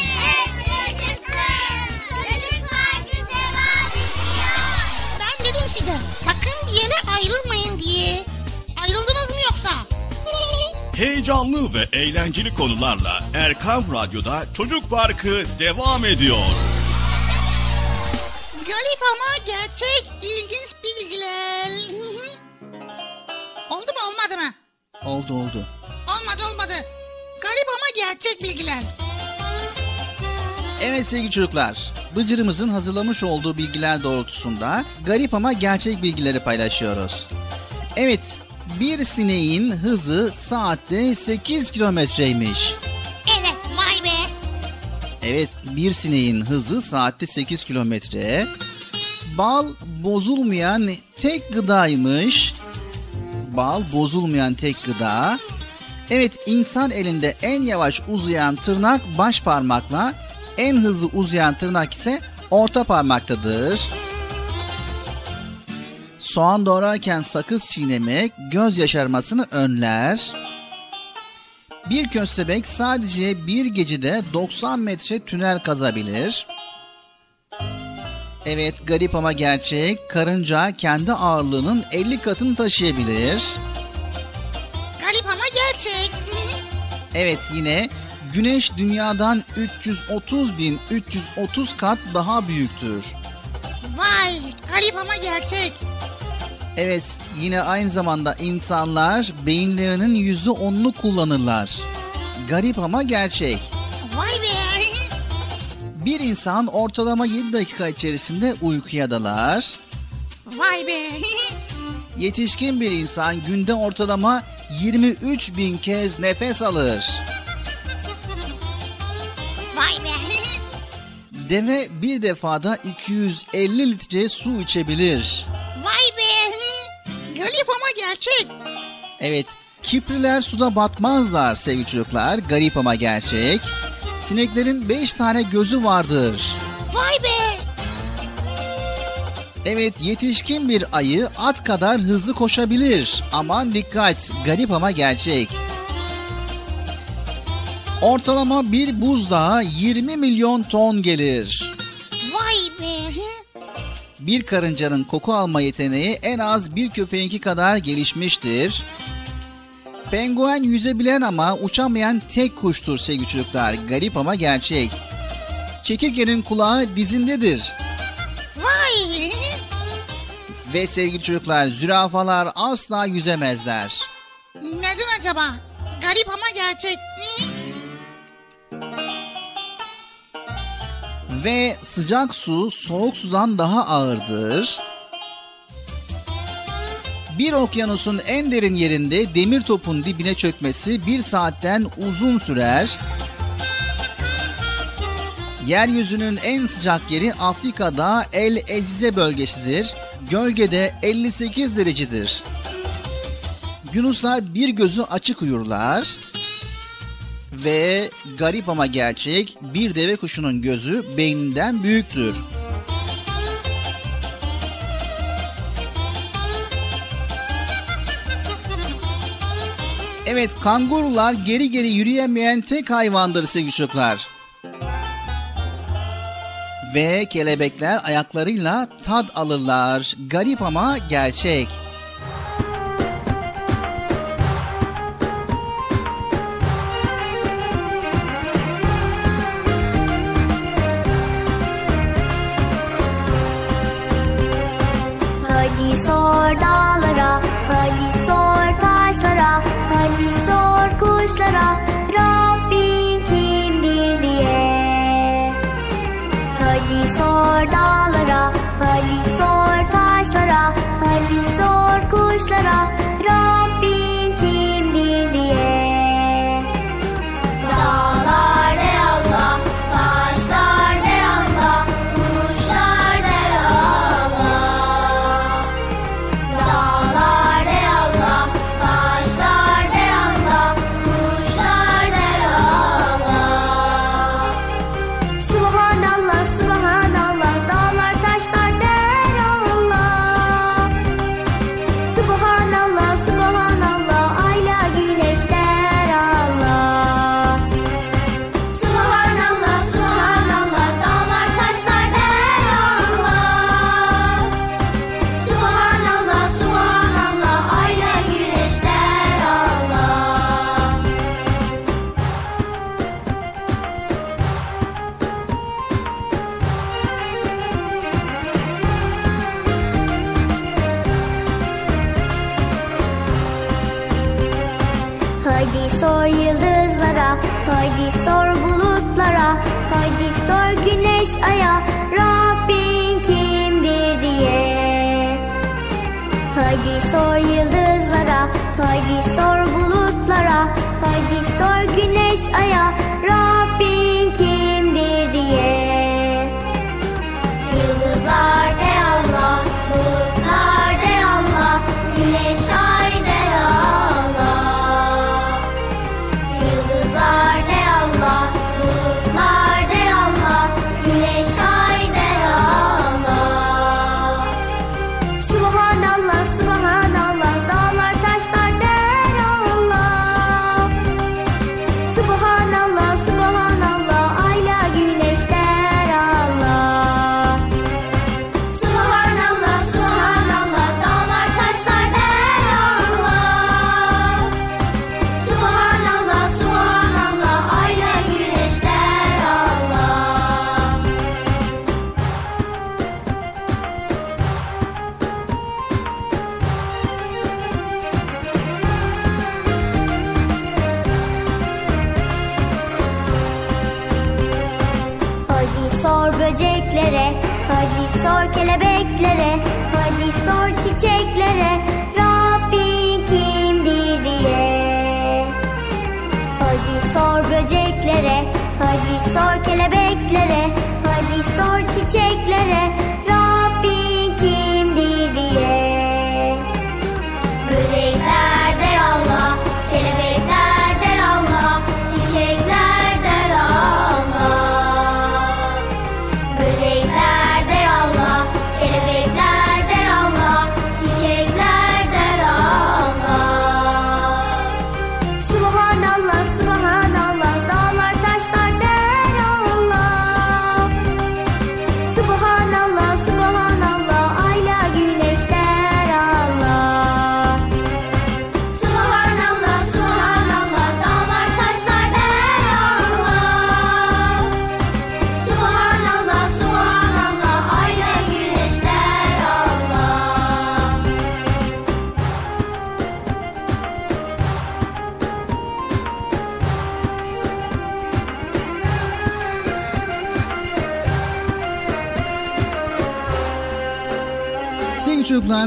Ben dedim size sakın bir yere ayrılmayın diye. Ayrıldınız mı yoksa? Heyecanlı ve eğlenceli konularla Erkam Radyo'da Çocuk Parkı devam ediyor. Evet sevgili çocuklar, Bıcır'ımızın hazırlamış olduğu bilgiler doğrultusunda garip ama gerçek bilgileri paylaşıyoruz. Evet, bir sineğin hızı saatte 8 kilometreymiş. Evet vay be. Evet, bir sineğin hızı saatte 8 kilometre. Bal bozulmayan tek gıdaymış. Bal bozulmayan tek gıda. Evet, insan elinde en yavaş uzayan tırnak baş parmakla, en hızlı uzayan tırnak ise orta parmaktadır. Soğan doğrarken sakız çiğnemek göz yaşarmasını önler. Bir köstebek sadece bir gecede 90 metre tünel kazabilir. Evet garip ama gerçek karınca kendi ağırlığının 50 katını taşıyabilir. Garip ama gerçek. Evet yine güneş dünyadan 330 bin 330 kat daha büyüktür. Vay garip ama gerçek. Evet yine aynı zamanda insanlar beyinlerinin yüzde onunu kullanırlar. Garip ama gerçek. Vay be. Bir insan ortalama 7 dakika içerisinde uykuya dalar. Vay be. Yetişkin bir insan günde ortalama 23 bin kez nefes alır. Deve bir defada 250 litre su içebilir. Vay be. Garip ama gerçek. Evet, Kipriler suda batmazlar sevgili çocuklar. Garip ama gerçek. Sineklerin beş tane gözü vardır. Vay be. Evet yetişkin bir ayı at kadar hızlı koşabilir. Aman dikkat garip ama gerçek. Ortalama bir buzdağı 20 milyon ton gelir. Vay be. Bir karıncanın koku alma yeteneği en az bir köpeğinki kadar gelişmiştir. Penguen yüzebilen ama uçamayan tek kuştur sevgili çocuklar. Garip ama gerçek. Çekirgenin kulağı dizindedir. Vay. Ve sevgili çocuklar zürafalar asla yüzemezler. Neden acaba? Garip ama gerçek. Ve sıcak su soğuk sudan daha ağırdır. Bir okyanusun en derin yerinde demir topun dibine çökmesi bir saatten uzun sürer. Yeryüzünün en sıcak yeri Afrika'da El Ezize bölgesidir. Gölgede 58 derecedir. Yunuslar bir gözü açık uyurlar. Ve garip ama gerçek bir deve kuşunun gözü beyninden büyüktür. Evet kangurular geri geri yürüyemeyen tek hayvandır sevgili çocuklar. Ve kelebekler ayaklarıyla tad alırlar. Garip ama gerçek.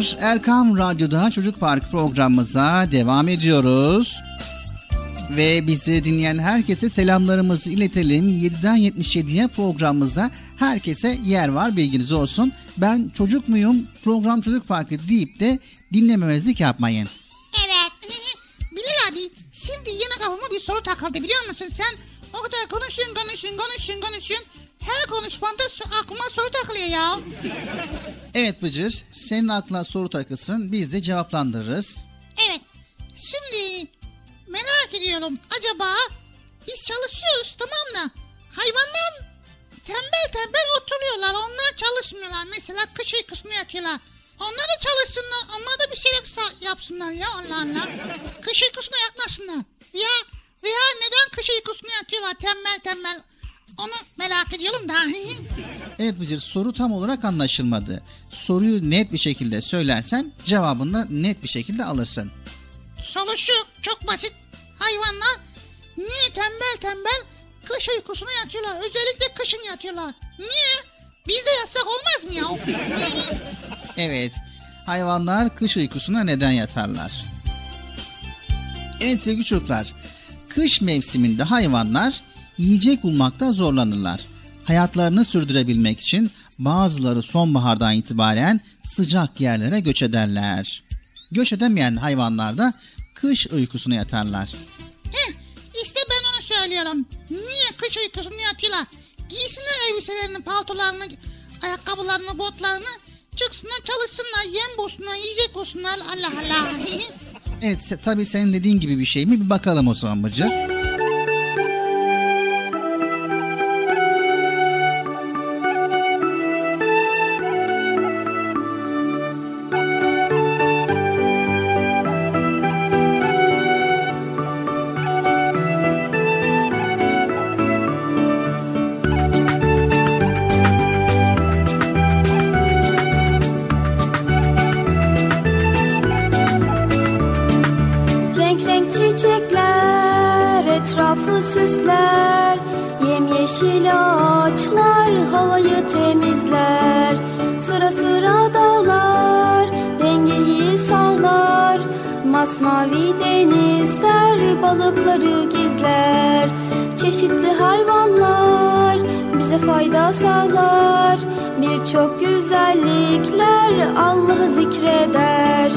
Çocuklar Erkam Radyo'da Çocuk Park programımıza devam ediyoruz. Ve bizi dinleyen herkese selamlarımızı iletelim. 7'den 77'ye programımıza herkese yer var bilginiz olsun. Ben çocuk muyum program Çocuk Parkı deyip de dinlememezlik yapmayın. Evet. Bilal abi şimdi yine kafama bir soru takıldı biliyor musun sen? O kadar konuşun konuşun konuşun konuşun. Her konuşmanda aklıma soru takılıyor ya. Evet Bıcır senin aklına soru takılsın biz de cevaplandırırız. Evet. Şimdi merak ediyorum acaba biz çalışıyoruz tamam mı? Hayvanlar tembel tembel oturuyorlar onlar çalışmıyorlar. Mesela kış uykusunu yatıyorlar. Onlar da çalışsınlar onlar da bir şeyler yapsınlar ya Allah Allah. Kış uykusuna yatmasınlar. Ya veya neden kış uykusuna yatıyorlar tembel tembel onu merak ediyorum da. evet Bıcır soru tam olarak anlaşılmadı. Soruyu net bir şekilde söylersen cevabını da net bir şekilde alırsın. Soru şu çok basit. Hayvanlar niye tembel tembel kış uykusuna yatıyorlar? Özellikle kışın yatıyorlar. Niye? Biz de yatsak olmaz mı ya? evet. Hayvanlar kış uykusuna neden yatarlar? Evet sevgili çocuklar. Kış mevsiminde hayvanlar yiyecek bulmakta zorlanırlar. Hayatlarını sürdürebilmek için bazıları sonbahardan itibaren sıcak yerlere göç ederler. Göç edemeyen hayvanlar da kış uykusuna yatarlar. Heh, işte ben onu söylüyorum. Niye kış uykusuna yatıyorlar? Giysinler elbiselerini, paltolarını, ayakkabılarını, botlarını. Çıksınlar çalışsınlar, yem bulsunlar, yiyecek bulsunlar. Allah Allah. evet tabii senin dediğin gibi bir şey mi? Bir bakalım o zaman Bıcır. Çeşitli hayvanlar bize fayda sağlar. Birçok güzellikler Allah'ı zikreder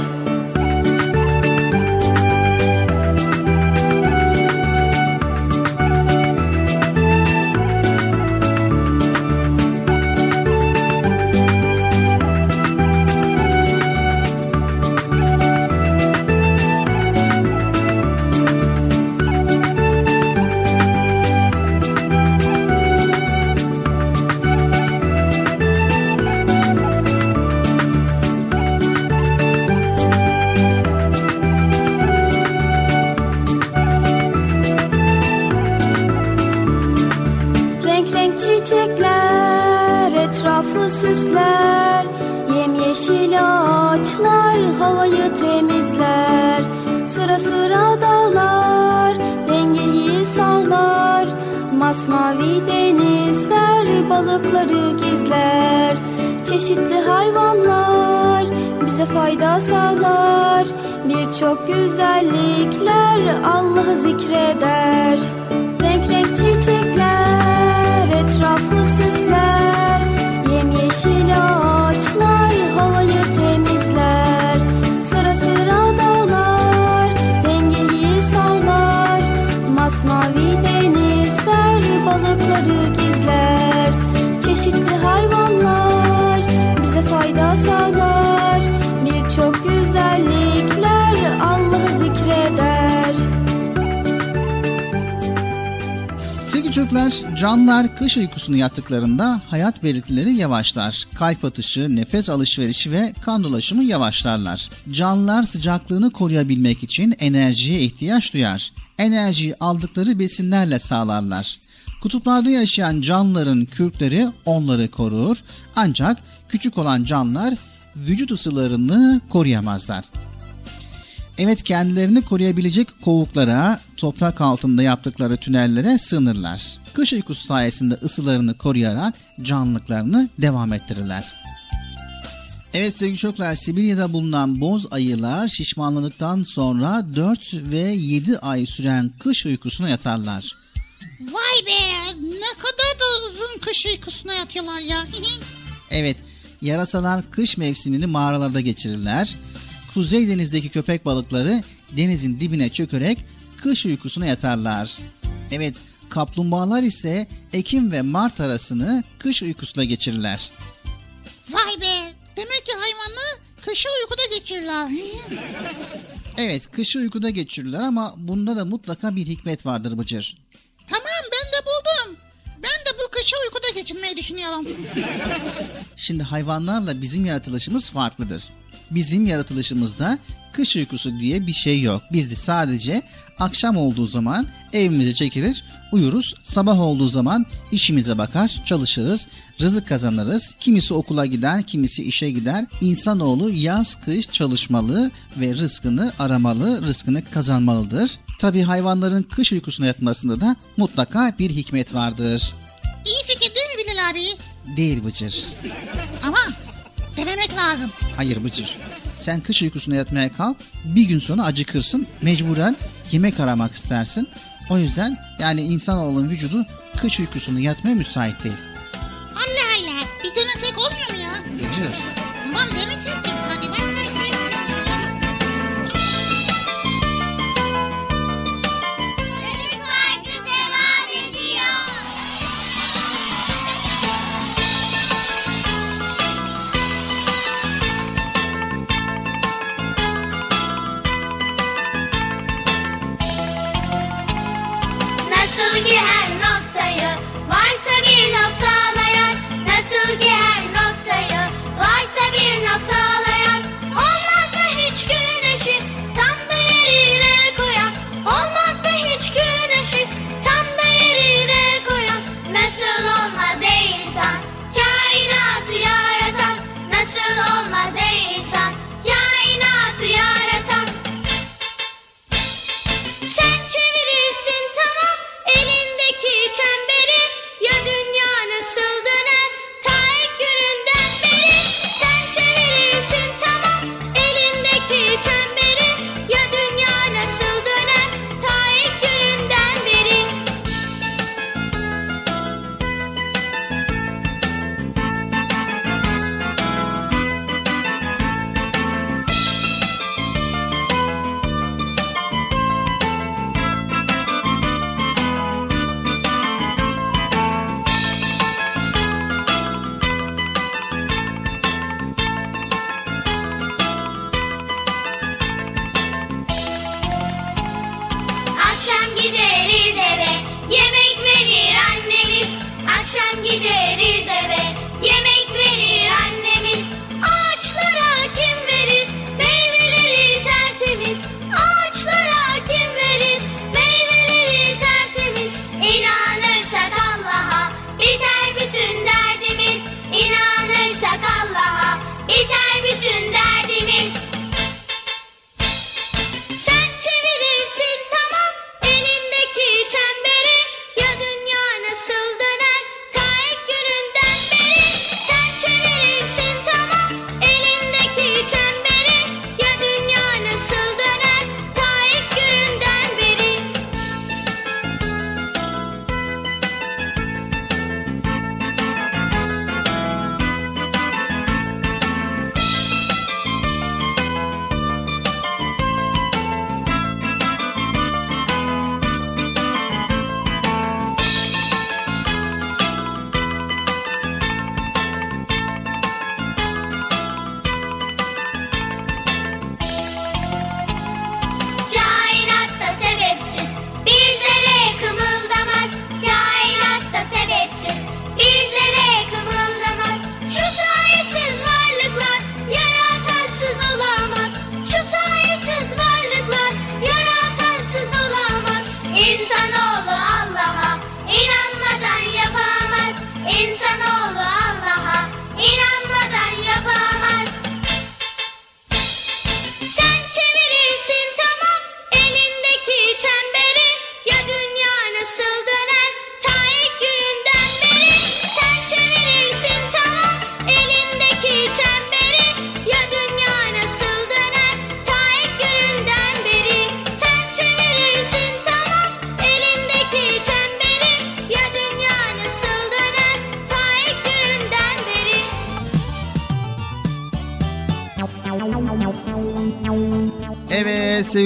balıkları gizler Çeşitli hayvanlar bize fayda sağlar. Birçok güzellikler Allah'ı zikreder. Renk renk çiçekler etrafı Çocuklar, canlılar kış uykusunu yattıklarında hayat belirtileri yavaşlar. Kalp atışı, nefes alışverişi ve kan dolaşımı yavaşlarlar. Canlılar sıcaklığını koruyabilmek için enerjiye ihtiyaç duyar. Enerjiyi aldıkları besinlerle sağlarlar. Kutuplarda yaşayan canlıların kürkleri onları korur ancak küçük olan canlılar vücut ısılarını koruyamazlar. Evet kendilerini koruyabilecek kovuklara, toprak altında yaptıkları tünellere sığınırlar. Kış uykusu sayesinde ısılarını koruyarak canlılıklarını devam ettirirler. Evet sevgili çocuklar Sibirya'da bulunan boz ayılar şişmanladıktan sonra 4 ve 7 ay süren kış uykusuna yatarlar. Vay be ne kadar da uzun kış uykusuna yatıyorlar ya. Evet yarasalar kış mevsimini mağaralarda geçirirler. Kuzey denizdeki köpek balıkları denizin dibine çökerek kış uykusuna yatarlar. Evet kaplumbağalar ise Ekim ve Mart arasını kış uykusuna geçirirler. Vay be demek ki hayvanlar kışı uykuda geçirirler. Evet kışı uykuda geçirirler ama bunda da mutlaka bir hikmet vardır Bıcır. tamam ben de buldum. Ben de bu kışı uykuda geçirmeyi düşünüyorum. Şimdi hayvanlarla bizim yaratılışımız farklıdır. Bizim yaratılışımızda kış uykusu diye bir şey yok. Biz de sadece akşam olduğu zaman evimize çekilir, uyuruz. Sabah olduğu zaman işimize bakar, çalışırız, rızık kazanırız. Kimisi okula gider, kimisi işe gider. İnsanoğlu yaz kış çalışmalı ve rızkını aramalı, rızkını kazanmalıdır. Tabi hayvanların kış uykusuna yatmasında da mutlaka bir hikmet vardır. İyi fikir değil mi Bilal abi? Değil Bıcır. Ama denemek lazım. Hayır Bıcır. Sen kış uykusuna yatmaya kalk, bir gün sonra acıkırsın, mecburen yemek aramak istersin. O yüzden yani insanoğlunun vücudu kış uykusunu yatmaya müsait değil. Allah Allah bir denesek olmuyor mu ya? Bıcır. Tamam denesek mi? Hadi başlayalım.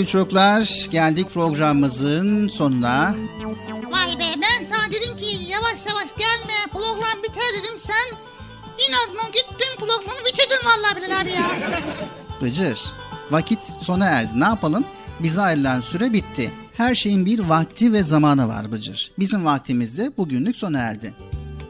Sevgili çocuklar geldik programımızın sonuna. Vay be ben sana dedim ki yavaş yavaş gelme program biter dedim sen inadına gittin programı bitirdin vallahi Bilal abi ya. Bıcır vakit sona erdi ne yapalım? Bize ayrılan süre bitti. Her şeyin bir vakti ve zamanı var Bıcır. Bizim vaktimiz de bugünlük sona erdi.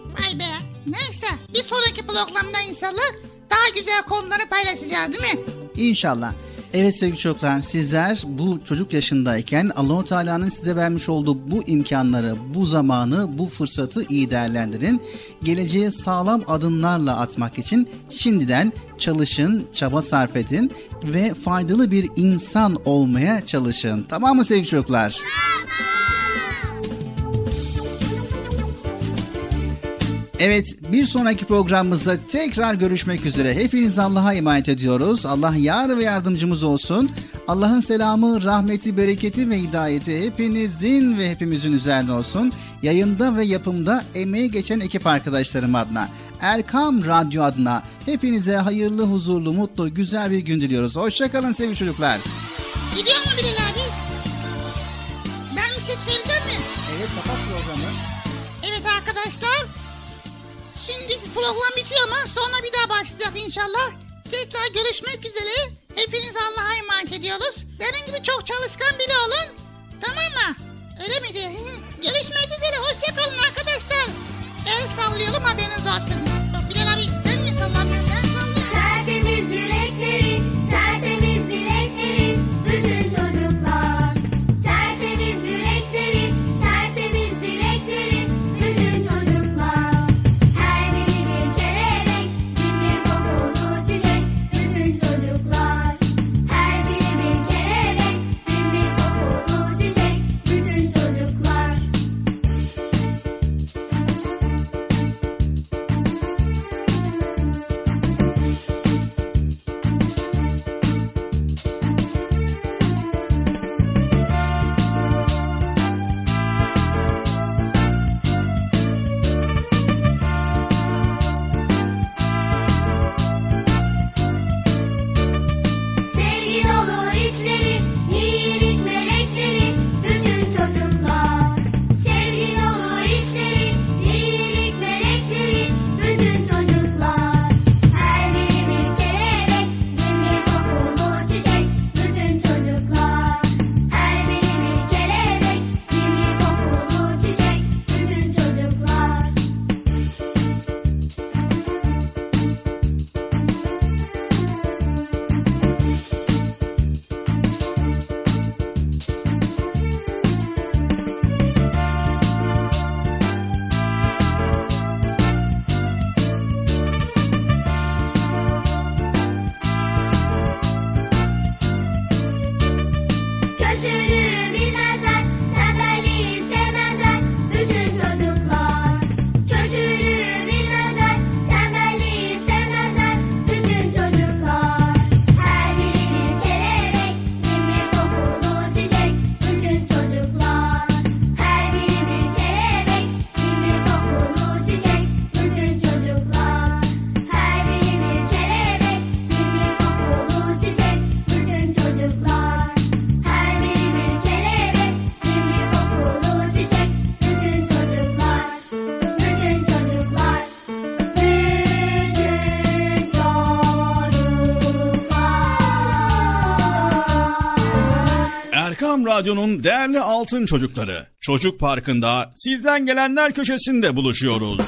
Vay be neyse bir sonraki programda inşallah daha güzel konuları paylaşacağız değil mi? İnşallah. Evet sevgili çocuklar sizler bu çocuk yaşındayken Allahu Teala'nın size vermiş olduğu bu imkanları, bu zamanı, bu fırsatı iyi değerlendirin. Geleceğe sağlam adımlarla atmak için şimdiden çalışın, çaba sarf edin ve faydalı bir insan olmaya çalışın. Tamam mı sevgili çocuklar? Evet bir sonraki programımızda tekrar görüşmek üzere. Hepiniz Allah'a emanet ediyoruz. Allah yar ve yardımcımız olsun. Allah'ın selamı, rahmeti, bereketi ve hidayeti hepinizin ve hepimizin üzerine olsun. Yayında ve yapımda emeği geçen ekip arkadaşlarım adına, Erkam Radyo adına hepinize hayırlı, huzurlu, mutlu, güzel bir gün diliyoruz. Hoşçakalın sevgili çocuklar. Gidiyor mu Bilal abi? Ben bir şey söyleyeceğim mi? Evet kapat programı. Evet arkadaşlar. Şimdi program bitiyor ama sonra bir daha başlayacak inşallah. Tekrar görüşmek üzere. Hepiniz Allah'a emanet ediyoruz. Benim gibi çok çalışkan biri olun. Tamam mı? Öyle miydi? Görüşmek üzere. Hoşçakalın arkadaşlar. El sallıyorum haberiniz olsun. Bilal abi sen mi sallamıyorsun? Radyo'nun değerli altın çocukları. Çocuk Parkı'nda sizden gelenler köşesinde buluşuyoruz.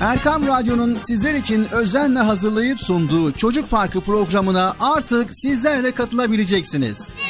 Erkam Radyo'nun sizler için özenle hazırlayıp sunduğu Çocuk Parkı programına artık sizler de katılabileceksiniz. Nasıl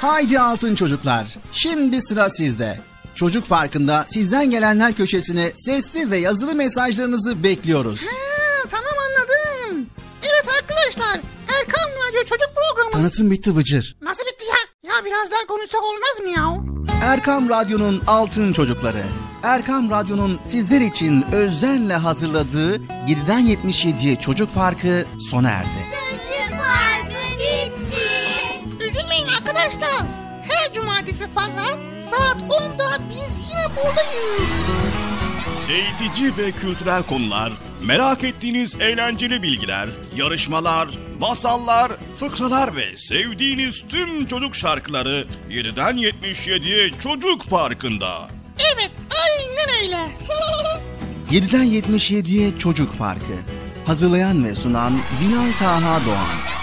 Haydi Altın Çocuklar, şimdi sıra sizde. Çocuk Parkı'nda sizden gelenler köşesine sesli ve yazılı mesajlarınızı bekliyoruz. Ha, tamam anladım. Evet arkadaşlar, Erkan Radyo Çocuk Programı. Tanıtım bitti Bıcır. Nasıl bitti ya? Ya biraz daha konuşsak olmaz mı ya? Erkam Radyo'nun Altın Çocukları. Erkam Radyo'nun sizler için özenle hazırladığı 7'den 77'ye Çocuk Parkı sona erdi. Arkadaşlar. Her cumartesi pazar saat 10'da biz yine buradayız. Eğitici ve kültürel konular, merak ettiğiniz eğlenceli bilgiler, yarışmalar, masallar, fıkralar ve sevdiğiniz tüm çocuk şarkıları 7'den 77'ye Çocuk Parkı'nda. Evet aynen öyle. 7'den 77'ye Çocuk Parkı. Hazırlayan ve sunan Binal Taha Doğan.